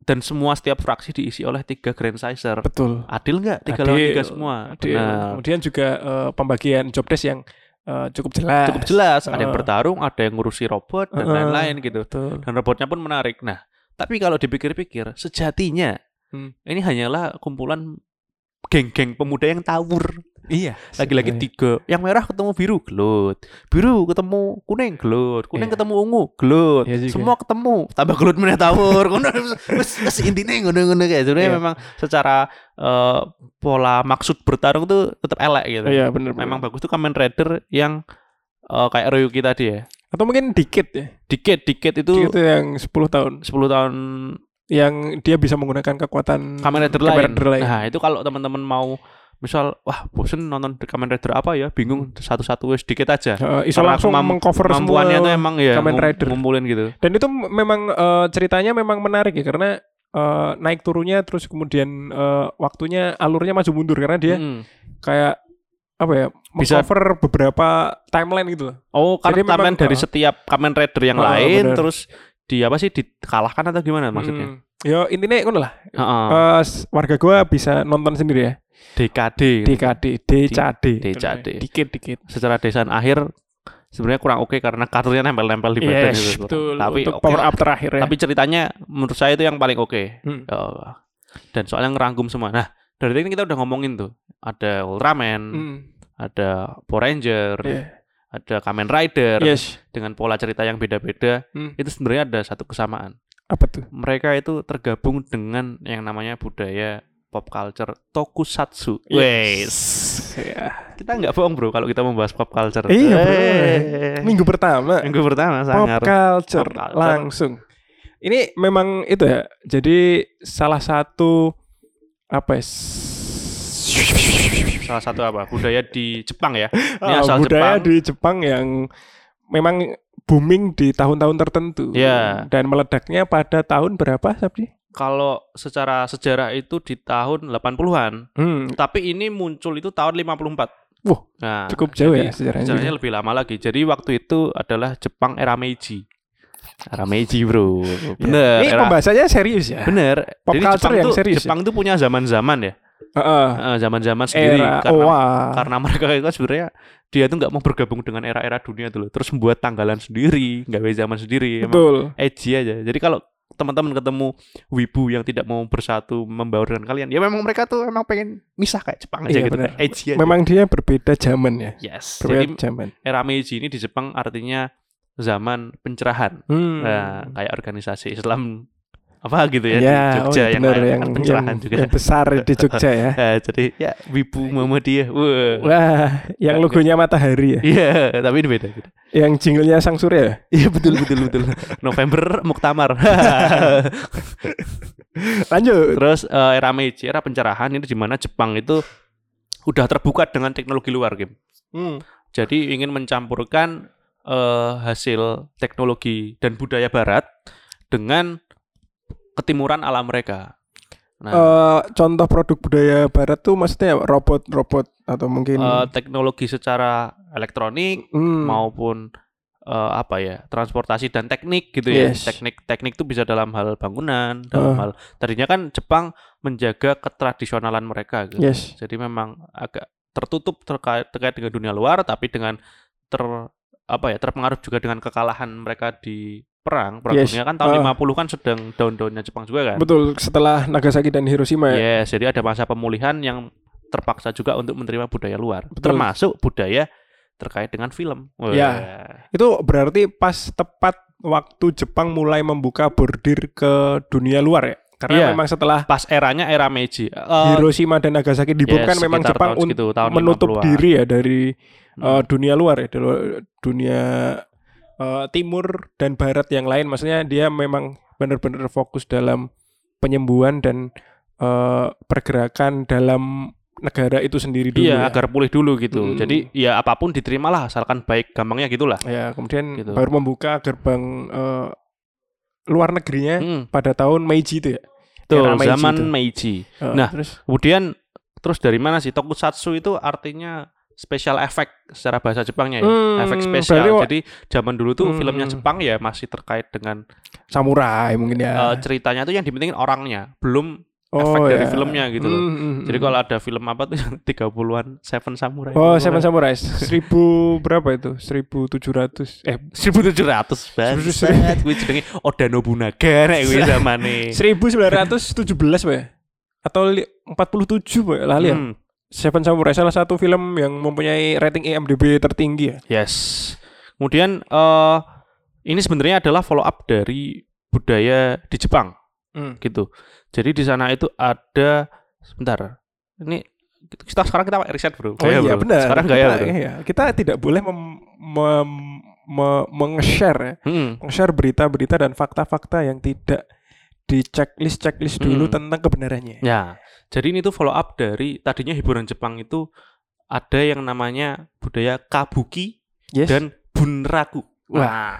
S2: dan semua setiap fraksi diisi oleh tiga Grand Sizer.
S3: betul.
S2: Adil nggak? Tiga
S3: Adil,
S2: lawan tiga semua.
S3: adil.
S2: Benar.
S3: Kemudian juga eh, pembagian job desk yang eh, cukup jelas.
S2: Cukup jelas. Ada yang bertarung, ada yang ngurusi robot dan lain-lain gitu.
S3: Betul.
S2: Dan robotnya pun menarik. Nah, tapi kalau dipikir-pikir, sejatinya
S3: Hmm.
S2: ini hanyalah kumpulan geng-geng pemuda yang tawur.
S3: Iya.
S2: Lagi-lagi tiga. Yang merah ketemu biru, gelut. Biru ketemu kuning, gelut. Kuning
S3: Iya.
S2: ketemu ungu, gelut.
S3: Iya juga.
S2: Semua ketemu. Tambah gelut meneh tawur. Wis intine ngono-ngono kayak sebenarnya
S3: Iya.
S2: memang secara eh, pola maksud bertarung tuh tetap elek gitu.
S3: Iya benar.
S2: Memang bagus tuh Kamen Rider yang eh, kayak Royuki tadi ya.
S3: Atau mungkin dikit ya.
S2: Dikit dikit itu
S3: Dikit itu yang 10 tahun
S2: 10 tahun
S3: yang dia bisa menggunakan kekuatan
S2: Kamen Rider lain.
S3: Lain.
S2: Nah, itu kalau teman-teman mau misal wah bosen nonton Kamen Rider apa ya bingung satu-satu wis dikit aja.
S3: Eh, iso
S2: Karena
S3: langsung mengcover semua
S2: tuh emang ya
S3: Kamen Rider.
S2: ngumpulin gitu.
S3: Dan itu memang eh, ceritanya memang menarik ya karena eh, naik turunnya terus kemudian eh, waktunya alurnya maju mundur karena dia
S2: Mm.
S3: kayak apa ya
S2: Bisa-
S3: mengcover beberapa timeline gitu.
S2: Oh,
S3: Jadi
S2: karena Kamen
S3: memang,
S2: dari
S3: uh,
S2: setiap Kamen Rider yang
S3: uh,
S2: lain
S3: bener.
S2: terus di apa sih dikalahkan atau gimana maksudnya?
S3: Hmm. Ya intinya ngono lah.
S2: Heeh.
S3: Eh, s- warga gua bisa nonton sendiri ya.
S2: DKD.
S3: DKD, DCD.
S2: DCD.
S3: Dikit dikit.
S2: Secara desain akhir sebenarnya kurang oke karena kartunya nempel-nempel di badan
S3: Yes,
S2: gitu.
S3: betul.
S2: Tapi
S3: Untuk
S2: oke
S3: power up terakhir ya.
S2: Tapi ceritanya menurut saya itu yang paling oke.
S3: Hmm.
S2: Oh. Dan soalnya ngerangkum semua. Nah, dari tadi kita udah ngomongin tuh. Ada Ultraman,
S3: Hmm.
S2: ada Power Ranger,
S3: Iya.
S2: Ada Kamen Rider
S3: Yes.
S2: dengan pola cerita yang beda-beda.
S3: Hmm.
S2: Itu sebenarnya ada satu kesamaan.
S3: Apa tuh?
S2: Mereka itu tergabung dengan yang namanya budaya pop culture tokusatsu.
S3: Yes.
S2: Wes.
S3: Ya.
S2: Kita nggak bohong bro kalau kita membahas pop culture.
S3: Iya, bro.
S2: Eh.
S3: Minggu pertama
S2: Minggu pertama
S3: pop culture,
S2: Pop culture.
S3: langsung. Ini memang itu ya. Jadi salah satu apa ya?
S2: Salah satu apa? Budaya di Jepang ya. Ini
S3: Ah,
S2: asal
S3: budaya
S2: Jepang.
S3: di Jepang yang memang booming di tahun-tahun tertentu.
S2: Iya.
S3: Dan meledaknya pada tahun berapa, Sabdi?
S2: Kalau secara sejarah itu di tahun 80-an,
S3: Hmm,
S2: tapi ini muncul itu tahun 54.
S3: Wah,
S2: Nah,
S3: cukup jauh
S2: jadi
S3: ya sejarahnya.
S2: Sejarahnya lebih lama lagi. Jadi waktu itu adalah Jepang era Meiji. Era Meiji, Bro.
S3: Ya.
S2: Bener.
S3: Ini
S2: era-
S3: pembahasannya serius ya.
S2: Bener.
S3: Pop
S2: Jadi
S3: culture
S2: Jepang
S3: yang
S2: tuh
S3: serius ya?
S2: Jepang tuh punya zaman-zaman ya.
S3: Heeh.
S2: Eh, zaman-zaman sendiri
S3: Era
S2: karena
S3: Owa.
S2: karena mereka itu kan sebenarnya dia tuh nggak mau bergabung dengan era-era dunia tuh loh. Terus membuat tanggalan sendiri, nggak zaman sendiri. Emang
S3: Betul.
S2: edgy aja. Jadi kalau teman-teman ketemu wibu yang tidak mau bersatu membaur dengan kalian, ya memang mereka tuh emang pengen misah kayak Jepang aja
S3: Iya,
S2: gitu. Edgy aja.
S3: Memang dia berbeda zaman ya.
S2: Yes. Jadi
S3: Berbeda zaman.
S2: era Meiji ini di Jepang artinya zaman pencerahan.
S3: Hmm.
S2: Nah, kayak organisasi Islam apa gitu ya,
S3: ya,
S2: di Jogja
S3: oh,
S2: yang
S3: bener, yang,
S2: kan pencerahan
S3: yang,
S2: juga.
S3: yang besar di Jogja ya.
S2: Nah, jadi ya wibu Muhammadiyah. Wah.
S3: Wah, yang logonya matahari ya.
S2: Iya, tapi ini beda. beda.
S3: Yang jinglenya Sang Surya ya.
S2: Iya betul betul betul. November Muktamar.
S3: Lanjut.
S2: Terus eh, era Meiji, era pencerahan ini di mana Jepang itu udah terbuka dengan teknologi luar, game.
S3: Hmm.
S2: Jadi ingin mencampurkan eh, hasil teknologi dan budaya Barat dengan ketimuran alam mereka. Nah,
S3: Eh, contoh produk budaya barat tuh maksudnya robot-robot atau mungkin
S2: eh, teknologi secara elektronik
S3: hmm,
S2: maupun eh, apa ya transportasi dan teknik gitu ya
S3: Yes.
S2: teknik teknik itu bisa dalam hal bangunan dalam
S3: Uh.
S2: hal tadinya kan Jepang menjaga ketradisionalan mereka gitu
S3: yes.
S2: jadi memang agak tertutup terkait terkait dengan dunia luar tapi dengan ter apa ya terpengaruh juga dengan kekalahan mereka di perang perang
S3: Yes.
S2: dunia kan tahun
S3: Uh.
S2: 50 kan sedang daun-daunnya Jepang juga kan
S3: Betul, setelah Nagasaki dan Hiroshima ya.
S2: Yes, jadi ada masa pemulihan yang terpaksa juga untuk menerima budaya luar,
S3: Betul.
S2: termasuk budaya terkait dengan film. Wah.
S3: Ya. Itu berarti pas tepat waktu Jepang mulai membuka bordir ke dunia luar ya. Karena
S2: Iya.
S3: memang setelah
S2: Pas eranya era Meiji. Eh,
S3: Hiroshima dan Nagasaki dibom
S2: yes,
S3: kan memang Jepang
S2: tahun
S3: un-
S2: segitu, tahun
S3: menutup
S2: 50-an.
S3: diri ya dari eh, dunia luar ya, dari dunia eh, timur dan barat yang lain. Maksudnya dia memang benar-benar fokus dalam penyembuhan dan eh, pergerakan dalam negara itu sendiri dulu.
S2: Iya,
S3: ya.
S2: agar pulih dulu gitu.
S3: Hmm.
S2: Jadi ya apa pun diterimalah asalkan baik, gampangnya gitulah.
S3: Ya, kemudian
S2: Gitu.
S3: baru membuka gerbang eh, luar negerinya
S2: Hmm.
S3: pada tahun Meiji itu ya.
S2: Tuh,
S3: Meiji
S2: zaman
S3: itu.
S2: Meiji.
S3: Eh,
S2: Nah,
S3: terus
S2: Kemudian terus dari mana sih tokusatsu itu artinya special effect secara bahasa Jepangnya ya.
S3: Hmm,
S2: efek spesial.
S3: berarti
S2: Jadi zaman dulu tuh
S3: Hmm.
S2: filmnya Jepang ya masih terkait dengan
S3: samurai mungkin ya.
S2: eh, ceritanya tuh yang dipentingin orangnya, belum efek dari filmnya gitu loh.
S3: Hmm, hmm,
S2: Jadi
S3: hmm.
S2: kalau ada film apa tuh yang 30-an Seven Samurai.
S3: Oh, Seven Samurai. Seribu berapa itu? Seribu tujuh ratus. Eh,
S2: 1700 banget. Kuwi jenenge Oda Nobunaga nek kuwi zamane.
S3: seribu sembilan ratus tujuh belas, pak? ya? Atau empat puluh tujuh, pak? Lali ya?
S2: Hmm,
S3: Seven Samurai salah satu film yang mempunyai rating IMDb tertinggi ya.
S2: Yes. Kemudian eh ini sebenarnya adalah follow up dari budaya di Jepang
S3: Hmm.
S2: gitu. Jadi di sana itu ada sebentar. Ini kita sekarang kita riset, Bro.
S3: Oh
S2: Gaya,
S3: iya
S2: Bro.
S3: benar.
S2: Sekarang
S3: kita,
S2: gaya, Bro.
S3: iya. kita tidak boleh mem, mem- me- meng-share ya.
S2: Hmm.
S3: Meng-share berita-berita dan fakta-fakta yang tidak di checklist checklist dulu
S2: Hmm.
S3: tentang kebenarannya.
S2: Ya. Jadi ini tuh follow up dari tadinya hiburan Jepang itu ada yang namanya budaya kabuki
S3: Yes.
S2: dan bunraku.
S3: Wah.
S2: Wah.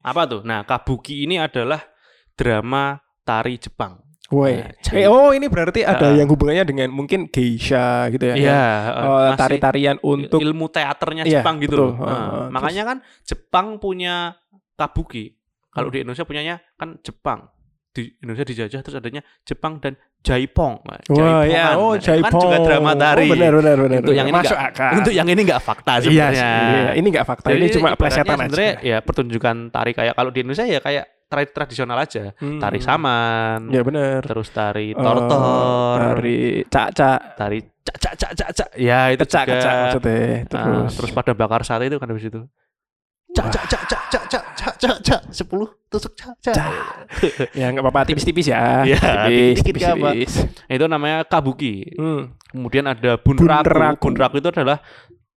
S2: Apa tuh? Nah, kabuki ini adalah drama tari Jepang.
S3: Woi.
S2: Nah, jadi-
S3: Eh, oh ini berarti ada
S2: Ah.
S3: yang hubungannya dengan mungkin geisha gitu ya.
S2: Iya, masih
S3: tari-tarian untuk
S2: ilmu teaternya
S3: Iya,
S2: Jepang gitu
S3: betul.
S2: loh. Nah,
S3: terus-
S2: makanya kan Jepang punya kabuki. Kalau di Indonesia punyanya kan Jepang. Di Indonesia dijajah terus adanya Jepang dan Jaipong. Nah,
S3: Wah,
S2: Jaipongan.
S3: ya, oh
S2: Nah,
S3: Jaipong.
S2: Kan juga drama tari.
S3: Oh, benar, benar, benar.
S2: Untuk yang ini
S3: masuk
S2: nggak-
S3: akal.
S2: Untuk yang ini nggak fakta
S3: Iya,
S2: sebenarnya.
S3: sih, iya. ini nggak fakta,
S2: Jadi
S3: ini cuma plesetan aja.
S2: ya pertunjukan tari kayak kalau di Indonesia ya kayak tari tradisional aja.
S3: Hmm.
S2: Tari saman,
S3: Ya benar.
S2: terus tari
S3: Eh,
S2: tortor,
S3: tari cak-cak,
S2: tari cak cak cak cak cak. Ya itu
S3: kecak
S2: juga.
S3: kecak maksudnya.
S2: Ah,
S3: Terus,
S2: terus pada bakar sate itu kan habis itu. Cak cak cak cak cak cak cak cak cak sepuluh tusuk cak cak.
S3: Ya nggak apa-apa tipis-tipis ya.
S2: Iya,
S3: tipis,
S2: dikit-dikit nggak apa.
S3: tipis.
S2: Itu namanya kabuki.
S3: Hmm.
S2: Kemudian ada bunraku.
S3: Bunraku.
S2: Bunraku itu adalah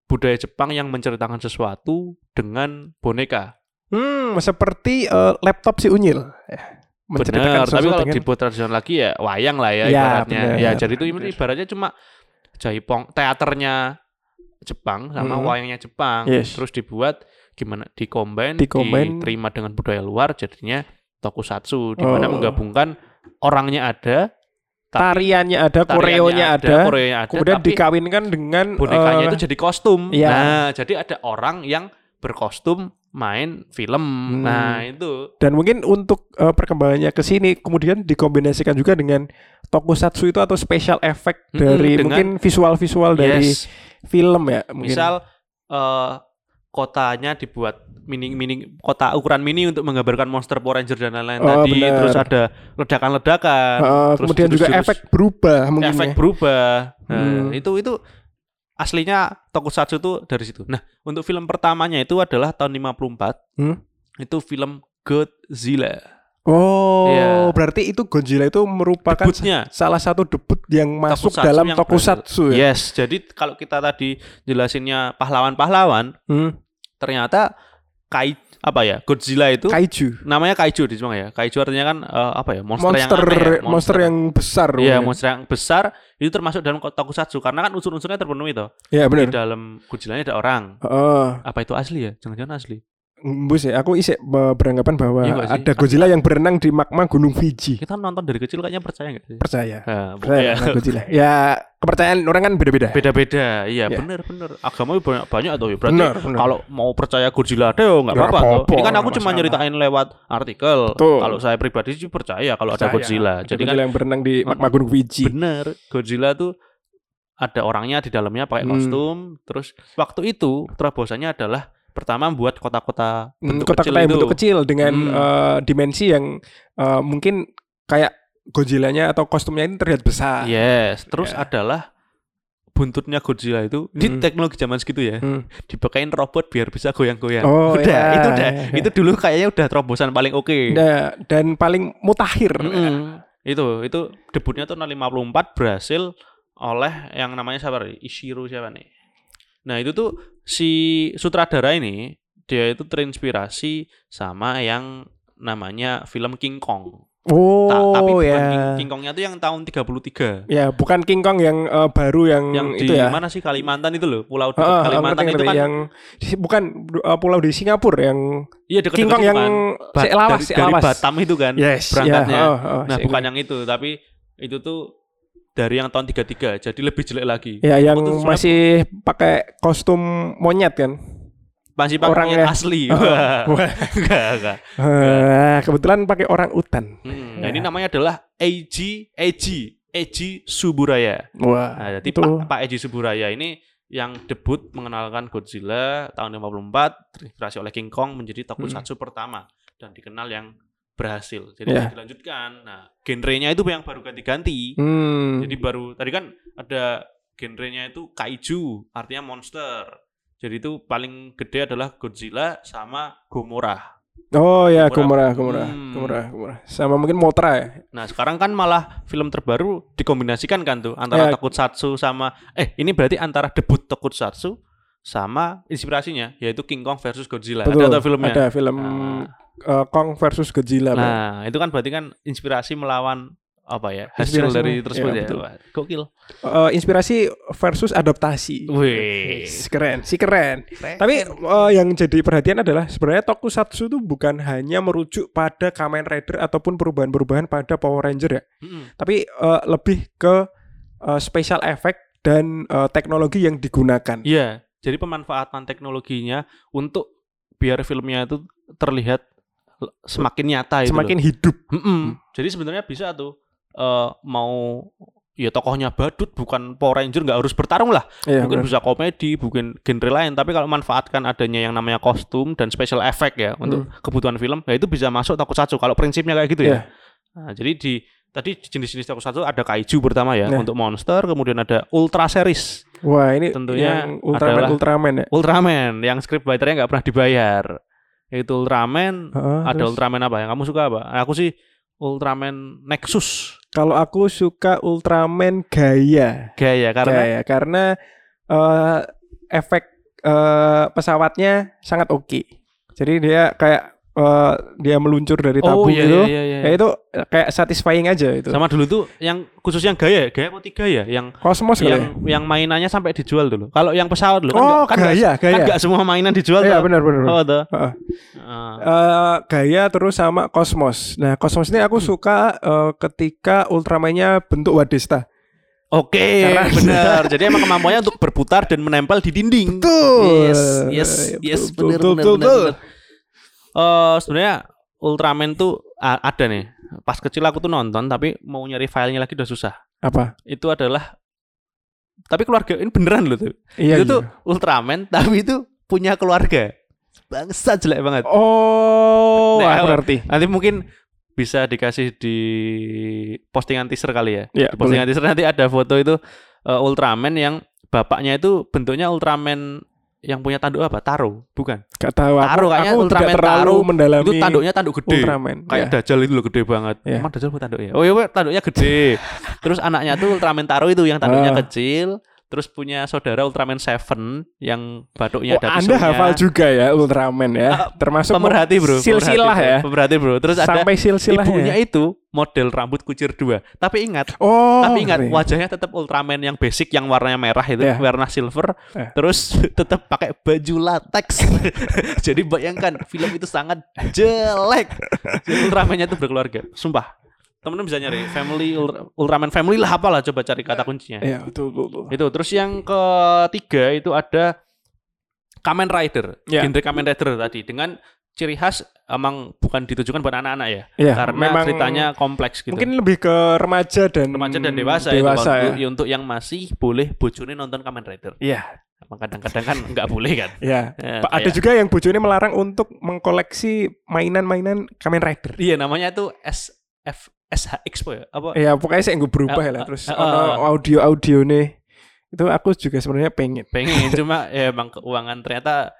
S2: budaya Jepang yang menceritakan sesuatu dengan boneka.
S3: Hmm, seperti eh, laptop si Unyil. Ya.
S2: Benar, tapi kalau
S3: dengan-
S2: dibuat tradisional lagi ya wayang lah ya,
S3: Ya,
S2: ibaratnya.
S3: benar.
S2: Ya, jadi itu ibaratnya cuma jaipong teaternya Jepang sama
S3: Mhm.
S2: wayangnya Jepang.
S3: Yes.
S2: Terus dibuat gimana dikombin,
S3: Dikombin.
S2: diterima dengan budaya luar jadinya tokusatsu di mana
S3: Oh.
S2: menggabungkan orangnya ada, tapi
S3: tariannya ada, koreonya ada,
S2: koreonya ada,
S3: kemudian
S2: tapi
S3: dikawinkan dengan
S2: bonekanya
S3: eh,
S2: itu jadi kostum.
S3: iya.
S2: Nah, jadi ada orang yang berkostum main film.
S3: Hmm.
S2: Nah, itu
S3: dan mungkin untuk eh, perkembangannya ke sini kemudian dikombinasikan juga dengan tokusatsu itu atau special effect
S2: Mm-mm,
S3: dari
S2: dengan-
S3: mungkin visual-visual dari
S2: yes.
S3: film ya mungkin.
S2: Misal eh kotanya dibuat mini mini kota ukuran mini untuk menggambarkan monster Power Ranger dan lain-lain
S3: Oh,
S2: tadi
S3: benar.
S2: terus ada ledakan-ledakan
S3: Heeh,
S2: terus
S3: kemudian juga
S2: jurus-jurus-
S3: efek berubah mungkin
S2: efek
S3: ya.
S2: berubah nah,
S3: Hmm.
S2: itu itu aslinya tokusatsu itu dari situ nah untuk film pertamanya itu adalah tahun 54
S3: Hmm.
S2: itu film Godzilla
S3: Oh,
S2: Iya.
S3: berarti itu Godzilla itu merupakan
S2: debutnya
S3: salah satu debut yang masuk
S2: Tokusatsu
S3: dalam
S2: yang
S3: tokusatsu ya.
S2: yes jadi kalau kita tadi jelasinnya pahlawan-pahlawan
S3: Hmm.
S2: ternyata kai apa ya Godzilla itu
S3: Kaiju.
S2: namanya kaiju di Jepang ya kaiju artinya kan eh, apa ya monster,
S3: Monster
S2: yang aneh ya.
S3: monster yang besar.
S2: Iya,
S3: ya.
S2: monster yang besar itu termasuk dalam tokusatsu karena kan unsur-unsurnya terpenuhi toh.
S3: Ya
S2: Di
S3: benar.
S2: dalam Godzilla ada orang.
S3: Heeh.
S2: Apa itu asli ya? Jangan-jangan asli.
S3: Embus ya, aku isek be- beranggapan bahwa
S2: Iya
S3: ada Godzilla yang berenang di magma Gunung Fiji.
S2: Kita nonton dari kecil kayaknya percaya nggak sih?
S3: Percaya.
S2: Nah,
S3: Percaya
S2: ya.
S3: Godzilla. Ya, kepercayaan orang kan beda-beda.
S2: Beda-beda, iya
S3: Ya.
S2: bener bener. Agama banyak banyak tuh. Berarti
S3: Bener, bener.
S2: kalau mau percaya Godzilla ada ya nggak apa-apa. Ini kan aku cuma
S3: masalah.
S2: nyeritain lewat artikel.
S3: Betul.
S2: Kalau saya pribadi sih percaya kalau ada
S3: Percaya.
S2: Godzilla.
S3: Ada
S2: Jadi kan
S3: Godzilla yang berenang di magma Gunung Fiji.
S2: bener Godzilla tuh ada orangnya di dalamnya pakai
S3: Hmm.
S2: kostum. Terus waktu itu terobosannya adalah pertama buat kota-kota
S3: Hmm,
S2: bentuk
S3: Kota-kota
S2: kecil
S3: yang
S2: itu.
S3: bentuk kecil dengan
S2: Hmm.
S3: eh, dimensi yang eh, mungkin kayak Godzilla-nya atau kostumnya ini terlihat besar.
S2: Yes, terus
S3: Ya.
S2: adalah buntutnya Godzilla itu di
S3: Hmm.
S2: teknologi zaman segitu ya.
S3: Hmm.
S2: Dipakein robot biar bisa goyang-goyang.
S3: Oh,
S2: udah,
S3: ya,
S2: itu udah.
S3: ya.
S2: Itu dulu kayaknya udah terobosan paling oke.
S3: Nah, dan paling mutakhir.
S2: Mm-mm. Itu itu debutnya tuh 54 berhasil oleh yang namanya siapa? Ishiro siapa nih? Nah, itu tuh si sutradara ini dia itu terinspirasi sama yang namanya film King Kong.
S3: Oh,
S2: Ta- tapi bukan
S3: ya.
S2: King, King Kongnya tuh yang tahun 33.
S3: Ya, bukan King Kong yang eh, baru yang,
S2: Yang di
S3: itu ya.
S2: mana sih Kalimantan itu loh, pulau dekat
S3: Heeh,
S2: Kalimantan
S3: ngerti,
S2: itu
S3: ngerti.
S2: kan
S3: yang di- bukan eh, pulau di Singapura yang
S2: iya dekat
S3: King Kong yang
S2: Ba-
S3: si lawas,
S2: dari,
S3: si
S2: dari
S3: lawas.
S2: Batam itu kan.
S3: Yes,
S2: berangkatnya.
S3: ya, oh, oh,
S2: Nah, bukan yang itu, tapi itu tuh dari yang tahun 33, jadi lebih jelek lagi.
S3: Ya, yang
S2: sebenarnya
S3: masih pakai kostum monyet kan.
S2: masih pakai
S3: orang
S2: yang
S3: ya.
S2: asli.
S3: Oh.
S2: Enggak, enggak.
S3: Eh, kebetulan pakai orang utan.
S2: Hmm, Nah,
S3: Ya.
S2: ini namanya adalah Eiji Eiji Eiji Suburaya.
S3: Wah,
S2: Nah, jadi
S3: itu
S2: Pak, Pak Eiji Suburaya ini yang debut mengenalkan Godzilla tahun 54 terinspirasi oleh King Kong menjadi tokusatsu pertama dan dikenal yang berhasil. Jadi
S3: Ya.
S2: dilanjutkan. Nah, genrenya itu yang baru ganti-ganti.
S3: Hmm.
S2: Jadi baru tadi kan ada genrenya itu kaiju, artinya monster. Jadi itu paling gede adalah Godzilla sama Gomorrah.
S3: Oh ya,
S2: Gomorrah.
S3: Gomorrah, Gomorrah,
S2: Hmm.
S3: Gomorrah, Gomorrah. Sama mungkin Motra ya.
S2: Nah, sekarang kan malah film terbaru dikombinasikan kan tuh antara
S3: Ya.
S2: tokusatsu sama eh ini berarti antara debut tokusatsu sama inspirasinya yaitu King Kong versus Godzilla.
S3: Betul.
S2: Ada tuh filmnya.
S3: Ada film
S2: Nah,
S3: eh, Kong versus Godzilla.
S2: Nah, itu kan berarti kan inspirasi melawan apa ya? Hasil
S3: Inspirasi,
S2: dari
S3: ya,
S2: tersebut ya.
S3: betul.
S2: Wah, Gokil.
S3: Eh, inspirasi versus adaptasi.
S2: Wih.
S3: Keren, sih keren. Tapi eh, yang jadi perhatian adalah sebenarnya tokusatsu itu bukan hanya merujuk pada Kamen Rider ataupun perubahan-perubahan pada Power Ranger ya,
S2: Mm-mm.
S3: tapi eh, lebih ke eh, special effect dan eh, teknologi yang digunakan.
S2: Iya, jadi pemanfaatan teknologinya untuk biar filmnya itu terlihat semakin nyata itu loh.
S3: Semakin hidup.
S2: Mm-mm. Jadi sebenarnya bisa tuh eh, mau ya tokohnya badut bukan Power Ranger nggak harus bertarung lah.
S3: Iya,
S2: Mungkin
S3: benar.
S2: bisa komedi, mungkin genre lain. Tapi kalau manfaatkan adanya yang namanya kostum dan special effect ya untuk kebutuhan film, ya itu bisa masuk tokusatsu. Kalau prinsipnya kayak gitu
S3: Hmm. Iya.
S2: ya. Nah, jadi di tadi jenis-jenis tokusatsu ada kaiju pertama ya
S3: Nah.
S2: untuk monster, kemudian ada ultra series,
S3: Wah, ini
S2: Tentunya
S3: yang Ultraman
S2: adalah-
S3: Ultraman ya.
S2: Ultraman yang script writernya nggak pernah dibayar. Itu Ultraman,
S3: Heeh,
S2: ada
S3: terus?
S2: Ultraman apa yang kamu suka apa? Aku sih Ultraman Nexus.
S3: Kalau aku suka Ultraman gaya.
S2: Gaya karena
S3: Gaya karena eh, efek eh, pesawatnya sangat oke. Jadi dia kayak eh, dia meluncur dari
S2: oh
S3: tabung
S2: iya,
S3: gitu.
S2: iya, iya,
S3: Ya itu kayak satisfying aja itu.
S2: Sama dulu tuh yang khusus yang gaya, gaya apa tiga ya? Yang
S3: Kosmos kali ya?
S2: yang yang mainannya sampai dijual dulu. Kalau yang pesawat dulu kan
S3: Oh,
S2: kan nggak-
S3: gaya,
S2: kan
S3: gaya.
S2: nggak semua mainan dijual
S3: Iya benar benar.
S2: Oh, tuh. Ah.
S3: Eh, gaya terus sama kosmos. Nah kosmos ini aku
S2: Hmm.
S3: suka eh, ketika Ultramannya bentuk Wadesta.
S2: Oke,
S3: Karena-
S2: benar. Jadi emang kemampuannya untuk berputar dan menempel di dinding.
S3: Betul.
S2: Yes, yes, yes,
S3: betul,
S2: benar,
S3: betul,
S2: benar,
S3: betul,
S2: benar, Eh, sebenarnya Ultraman tuh ada nih. Pas kecil aku tuh nonton, tapi mau nyari filenya lagi udah susah.
S3: Apa?
S2: Itu adalah tapi keluarga ini beneran loh tuh.
S3: Iya.
S2: itu
S3: iya.
S2: tuh Ultraman, tapi itu punya keluarga. Bangsa jelek banget.
S3: Oh,
S2: Nek,
S3: aku ngerti.
S2: Nanti mungkin bisa dikasih di postingan teaser kali ya.
S3: Ya,
S2: Di postingan teaser nanti ada foto itu eh, Ultraman yang bapaknya itu bentuknya Ultraman yang punya tanduk apa? Taro, bukan?
S3: Gak tahu aku,
S2: Taro kayaknya
S3: aku
S2: Ultraman Taro.
S3: mendalami
S2: Itu tanduknya tanduk gede.
S3: Ultraman.
S2: Kayak
S3: ya.
S2: Dajjal itu loh gede banget.
S3: Ya.
S2: Emang Dajjal punya tanduk ya? Oh iya, tanduknya gede. Terus anaknya tuh Ultraman Taro itu yang tanduknya
S3: Ah.
S2: kecil. Terus punya saudara Ultraman Seven yang batuknya
S3: Oh,
S2: ada
S3: Anda
S2: pisaunya.
S3: hafal juga ya Ultraman ya.
S2: Ah,
S3: Termasuk
S2: Pemerhati bro.
S3: silsilah ya.
S2: Pemerhati bro. Terus ada
S3: Sampai silsilahnya.
S2: ibunya itu model rambut kucir dua. Tapi ingat,
S3: Oh,
S2: tapi ingat
S3: ngerti.
S2: wajahnya tetap Ultraman yang basic yang warnanya merah itu,
S3: Ya.
S2: warna silver.
S3: Eh.
S2: Terus tetap pakai baju latex. Jadi bayangkan film itu sangat jelek. Jadi Ultramannya itu berkeluarga. Sumpah. Temen-temen bisa nyari family Ultra- Ultraman family lah apalah coba cari kata kuncinya.
S3: Iya, betul, betul, betul.
S2: Itu terus yang ketiga itu ada Kamen Rider,
S3: Ya.
S2: genre Kamen Rider tadi dengan ciri khas emang bukan ditujukan buat anak-anak ya,
S3: Iya,
S2: karena
S3: memang
S2: ceritanya kompleks gitu.
S3: Mungkin lebih ke remaja dan
S2: remaja dan dewasa, itu
S3: dewasa
S2: waktu-
S3: ya.
S2: ya, untuk yang masih boleh bojone nonton Kamen Rider.
S3: Iya,
S2: Emang kadang-kadang kan nggak boleh kan.
S3: iya.
S2: Ya,
S3: ada juga yang bojone melarang untuk mengkoleksi mainan-mainan Kamen Rider.
S2: Iya namanya itu SF SHX po ya? Apa?
S3: Iya, pokoknya saya nggak berubah
S2: Ah,
S3: lah.
S2: ah,
S3: Terus
S2: ah,
S3: ono
S2: ah.
S3: audio-audio nih. Itu aku juga sebenarnya pengen.
S2: Pengen cuma ya emang keuangan ternyata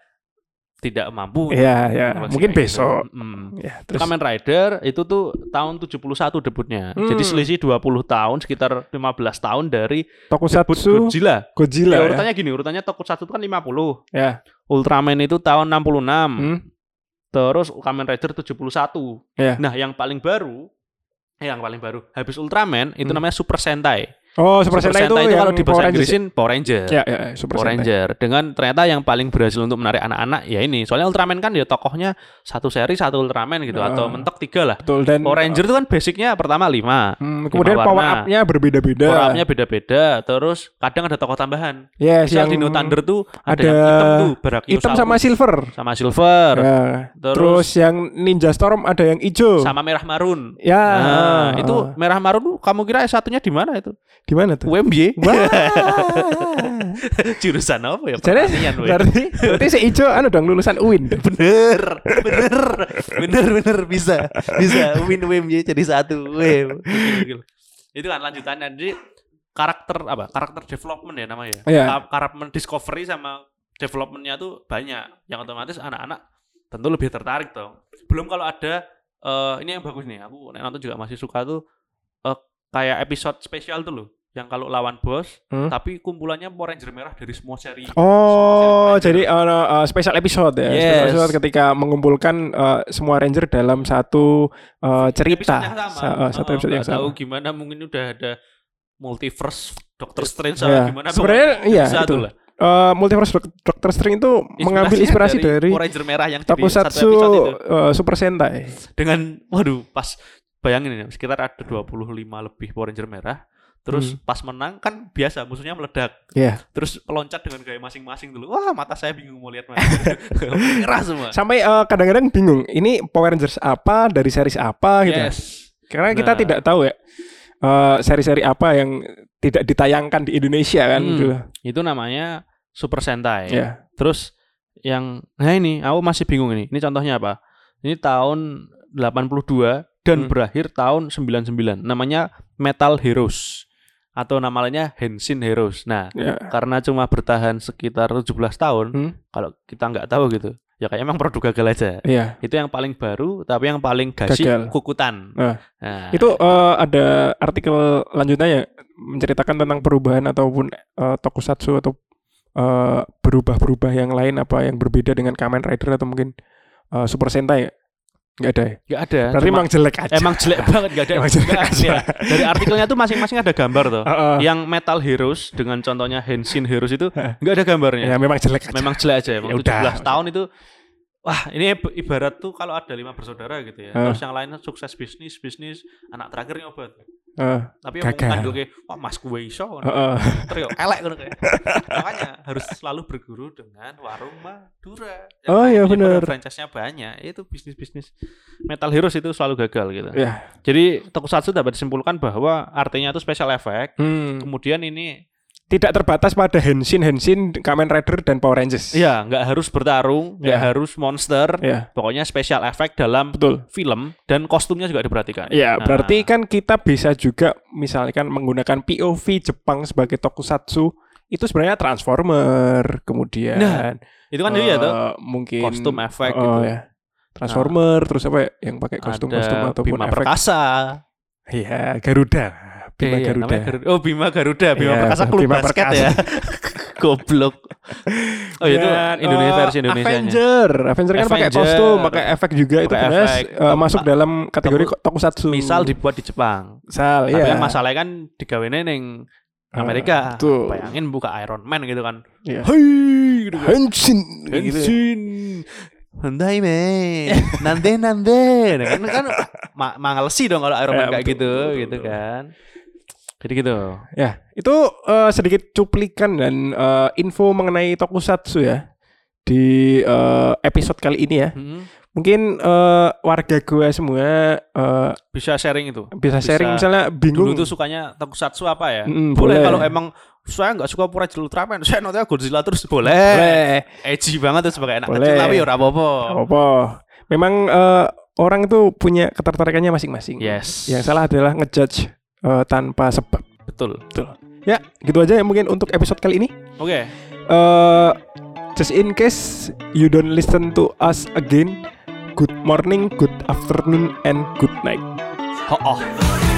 S2: tidak mampu.
S3: Iya, ya.
S2: Masih
S3: Mungkin
S2: gitu.
S3: besok.
S2: Mm.
S3: Ya, terus
S2: Kamen Rider itu tuh tahun 71 debutnya.
S3: Hmm.
S2: Jadi selisih 20 tahun, sekitar 15 tahun dari debut
S3: Tokusatsu
S2: Godzilla.
S3: Godzilla.
S2: Ya,
S3: ya.
S2: urutannya gini, urutannya Tokusatsu itu kan 50.
S3: Ya.
S2: Ultraman itu tahun 66.
S3: Hmm.
S2: Terus Kamen Rider 71.
S3: Ya.
S2: Nah, yang paling baru eh, yang paling baru habis Ultraman itu
S3: Hmm.
S2: namanya Super Sentai.
S3: Oh, Super, Sentai, itu, yang
S2: kalau di
S3: Power
S2: bahasa
S3: Rangers
S2: Inggrisin Power Ranger.
S3: Ya, ya, ya, Super
S2: Power
S3: Sentai.
S2: Ranger dengan ternyata yang paling berhasil untuk menarik anak-anak ya ini soalnya Ultraman kan ya tokohnya satu seri satu Ultraman gitu
S3: Ah.
S2: atau mentok tiga lah
S3: Betul dan
S2: Power Ranger itu kan basicnya pertama lima
S3: Hmm, kemudian
S2: lima
S3: power up-nya berbeda-beda.
S2: power up-nya beda-beda terus kadang ada tokoh tambahan
S3: Yes,
S2: misal
S3: yang
S2: Dino Thunder tuh ada,
S3: ada
S2: yang hitam tuh
S3: hitam sama silver.
S2: sama silver
S3: Ya.
S2: terus,
S3: Terus, yang Ninja Storm ada yang hijau.
S2: sama merah marun
S3: Ya.
S2: nah
S3: ah,
S2: itu
S3: ah.
S2: merah marun kamu kira S1-nya di mana itu
S3: di mana tuh?
S2: UMY
S3: Wah.
S2: jurusan apa ya?
S3: Jadi
S2: pertanian
S3: berarti berarti si hijau anu dong lulusan UIN.
S2: bener bener bener bener. Bisa bisa win win jadi satu gokil. itu kan lanjutannya. Jadi karakter apa karakter development ya namanya
S3: Iya.
S2: Ka- karakter discovery sama developmentnya tuh banyak. Yang otomatis anak-anak tentu lebih tertarik dong. Belum kalau ada eh, ini yang bagus nih. Aku nonton juga masih suka tuh kayak episode spesial tuh loh yang kalau lawan bos
S3: Hmm?
S2: tapi kumpulannya Power Ranger merah dari semua seri
S3: Oh,
S2: Semua seri
S3: jadi ono uh, special episode ya. Special
S2: Yes.
S3: episode ketika mengumpulkan uh, semua ranger dalam satu uh, cerita.
S2: episode yang sama.
S3: Sa- uh, satu
S2: Oh,
S3: episode yang
S2: nggak tahu
S3: sama.
S2: gimana mungkin udah ada multiverse Doctor Strange
S3: Ya.
S2: atau gimana
S3: Sebenarnya iya itu.
S2: lah.
S3: Uh, Multiverse Doc- Doctor Strange itu mengambil inspirasi dari,
S2: Power Ranger merah yang
S3: Tokusatsu
S2: episode itu
S3: uh, Super Sentai.
S2: dengan waduh pas bayangin ini sekitar ada 25 lebih Power Ranger merah terus
S3: Hmm.
S2: pas menang kan biasa musuhnya meledak
S3: Iya.
S2: terus loncat dengan gaya masing-masing dulu wah mata saya bingung mau lihat mana merah semua
S3: Sampai uh, kadang-kadang bingung, ini Power Rangers apa dari series apa gitu.
S2: yes
S3: Karena kita
S2: Nah.
S3: tidak tahu ya uh, seri-seri apa yang tidak ditayangkan di Indonesia kan
S2: Hmm.
S3: gitu.
S2: itu namanya Super Sentai
S3: Ya.
S2: Terus yang nah ini aku masih bingung ini. Ini contohnya apa? Ini tahun 82 dan
S3: Hmm.
S2: berakhir tahun 99. Namanya Metal Heroes atau nama lainnya Henshin Heroes. Nah,
S3: Ya.
S2: karena cuma bertahan sekitar 17 tahun,
S3: Hmm.
S2: kalau kita nggak tahu gitu. Ya kayak emang produk gagal aja.
S3: Iya.
S2: Itu yang paling baru tapi yang paling
S3: Gagal.
S2: kukutan.
S3: Nah.
S2: Nah,
S3: Itu eh, ada artikel lanjutannya menceritakan tentang perubahan ataupun eh, tokusatsu atau eh, berubah-berubah yang lain apa yang berbeda dengan Kamen Rider atau mungkin eh, Super Sentai nggak ada ya?
S2: nggak ada.
S3: Berarti
S2: Cuma-
S3: emang jelek aja.
S2: emang jelek banget nggak ada.
S3: Emang jelek
S2: nggak
S3: aja.
S2: ada. Dari artikelnya tuh masing-masing ada gambar tuh.
S3: Heeh.
S2: yang Metal Heroes dengan contohnya Henshin Heroes itu nggak ada gambarnya.
S3: ya memang jelek aja.
S2: Memang jelek aja. Emang
S3: Ya udah.
S2: 17 tahun itu wah ini ib- ibarat tuh kalau ada lima bersaudara gitu ya.
S3: Heeh.
S2: Terus yang lainnya sukses bisnis, bisnis, anak terakhir nyobat.
S3: Heeh.
S2: Tapi yang ngandel kayak wah Mas gue iso. ngono.
S3: Heeh.
S2: Terus elek kayak. Makanya harus selalu berguru dengan warung Madura. Yang
S3: Oh, iya, bener.
S2: Franchise-nya banyak. Itu bisnis-bisnis Metal Heroes itu selalu gagal gitu.
S3: Ya.
S2: Jadi Tokusatsu dapat disimpulkan bahwa artinya itu special effect
S3: Hmm.
S2: kemudian ini
S3: tidak terbatas pada Henshin, Henshin, Kamen Rider dan Power Rangers.
S2: Iya, nggak harus bertarung, nggak
S3: Iya.
S2: harus monster.
S3: Ya,
S2: Pokoknya special effect dalam
S3: betul.
S2: film dan kostumnya juga diperhatikan.
S3: Ya,
S2: Nah,
S3: berarti kan kita bisa juga misalkan menggunakan POV Jepang sebagai tokusatsu itu sebenarnya Transformer, kemudian
S2: Nah, itu kan dia tuh
S3: eh, mungkin
S2: kostum efek
S3: oh,
S2: gitu.
S3: ya. Transformer terus apa ya, yang pakai kostum-kostum ataupun
S2: Bima
S3: efek.
S2: Perkasa.
S3: Iya, Garuda. Bima
S2: Iya,
S3: Garuda.
S2: Garuda. Oh, Bima Garuda, Bima
S3: Iya,
S2: Perkasa klub
S3: Bima
S2: basket
S3: Perkasa.
S2: ya. Goblok. Oh, itu
S3: Dan,
S2: Indonesia
S3: eh,
S2: versi Indonesia.
S3: Avenger, Avenger kan pakai kostum, pakai efek juga itu jelas
S2: efek.
S3: eh, masuk
S2: Toku-
S3: dalam kategori
S2: toku-
S3: tokusatsu.
S2: Misal dibuat di Jepang.
S3: Misal,
S2: Tapi
S3: iya.
S2: kan masalahnya kan digawene ning
S3: Ah,
S2: Amerika.
S3: betul.
S2: Bayangin buka Iron Man gitu kan.
S3: Iya.
S2: Hei, gitu kan.
S3: Henshin, kayak gitu ya.
S2: Henshin. Handai me, nande nande, Nah, kan kan ma mangalesi dong kalau Iron Man
S3: Ya,
S2: kayak gitu,
S3: betul,
S2: gitu
S3: betul.
S2: kan. Jadi gitu.
S3: Ya, itu eh, sedikit cuplikan dan eh, info mengenai tokusatsu ya di eh, episode kali ini ya.
S2: Hmm,
S3: Mungkin eh, warga gua semua eh,
S2: bisa sharing itu.
S3: bisa sharing misalnya bingung.
S2: Dulu tuh sukanya tokusatsu apa ya?
S3: Mm,
S2: boleh,
S3: boleh.
S2: kalau emang saya nggak suka Pura Ultraman, saya nontonnya Godzilla terus boleh.
S3: Boleh.
S2: Edgy banget tuh sebagai anak
S3: Boleh.
S2: kecil tapi ya ora apa-apa.
S3: Apa? Memang eh, orang itu punya ketertarikannya masing-masing.
S2: Yes.
S3: Yang salah adalah ngejudge eh, tanpa sebab.
S2: Betul.
S3: Ya, gitu aja ya mungkin untuk episode kali ini.
S2: Oke.
S3: eh just in case you don't listen to us again, good morning, good afternoon, and good night.
S2: Ho oh.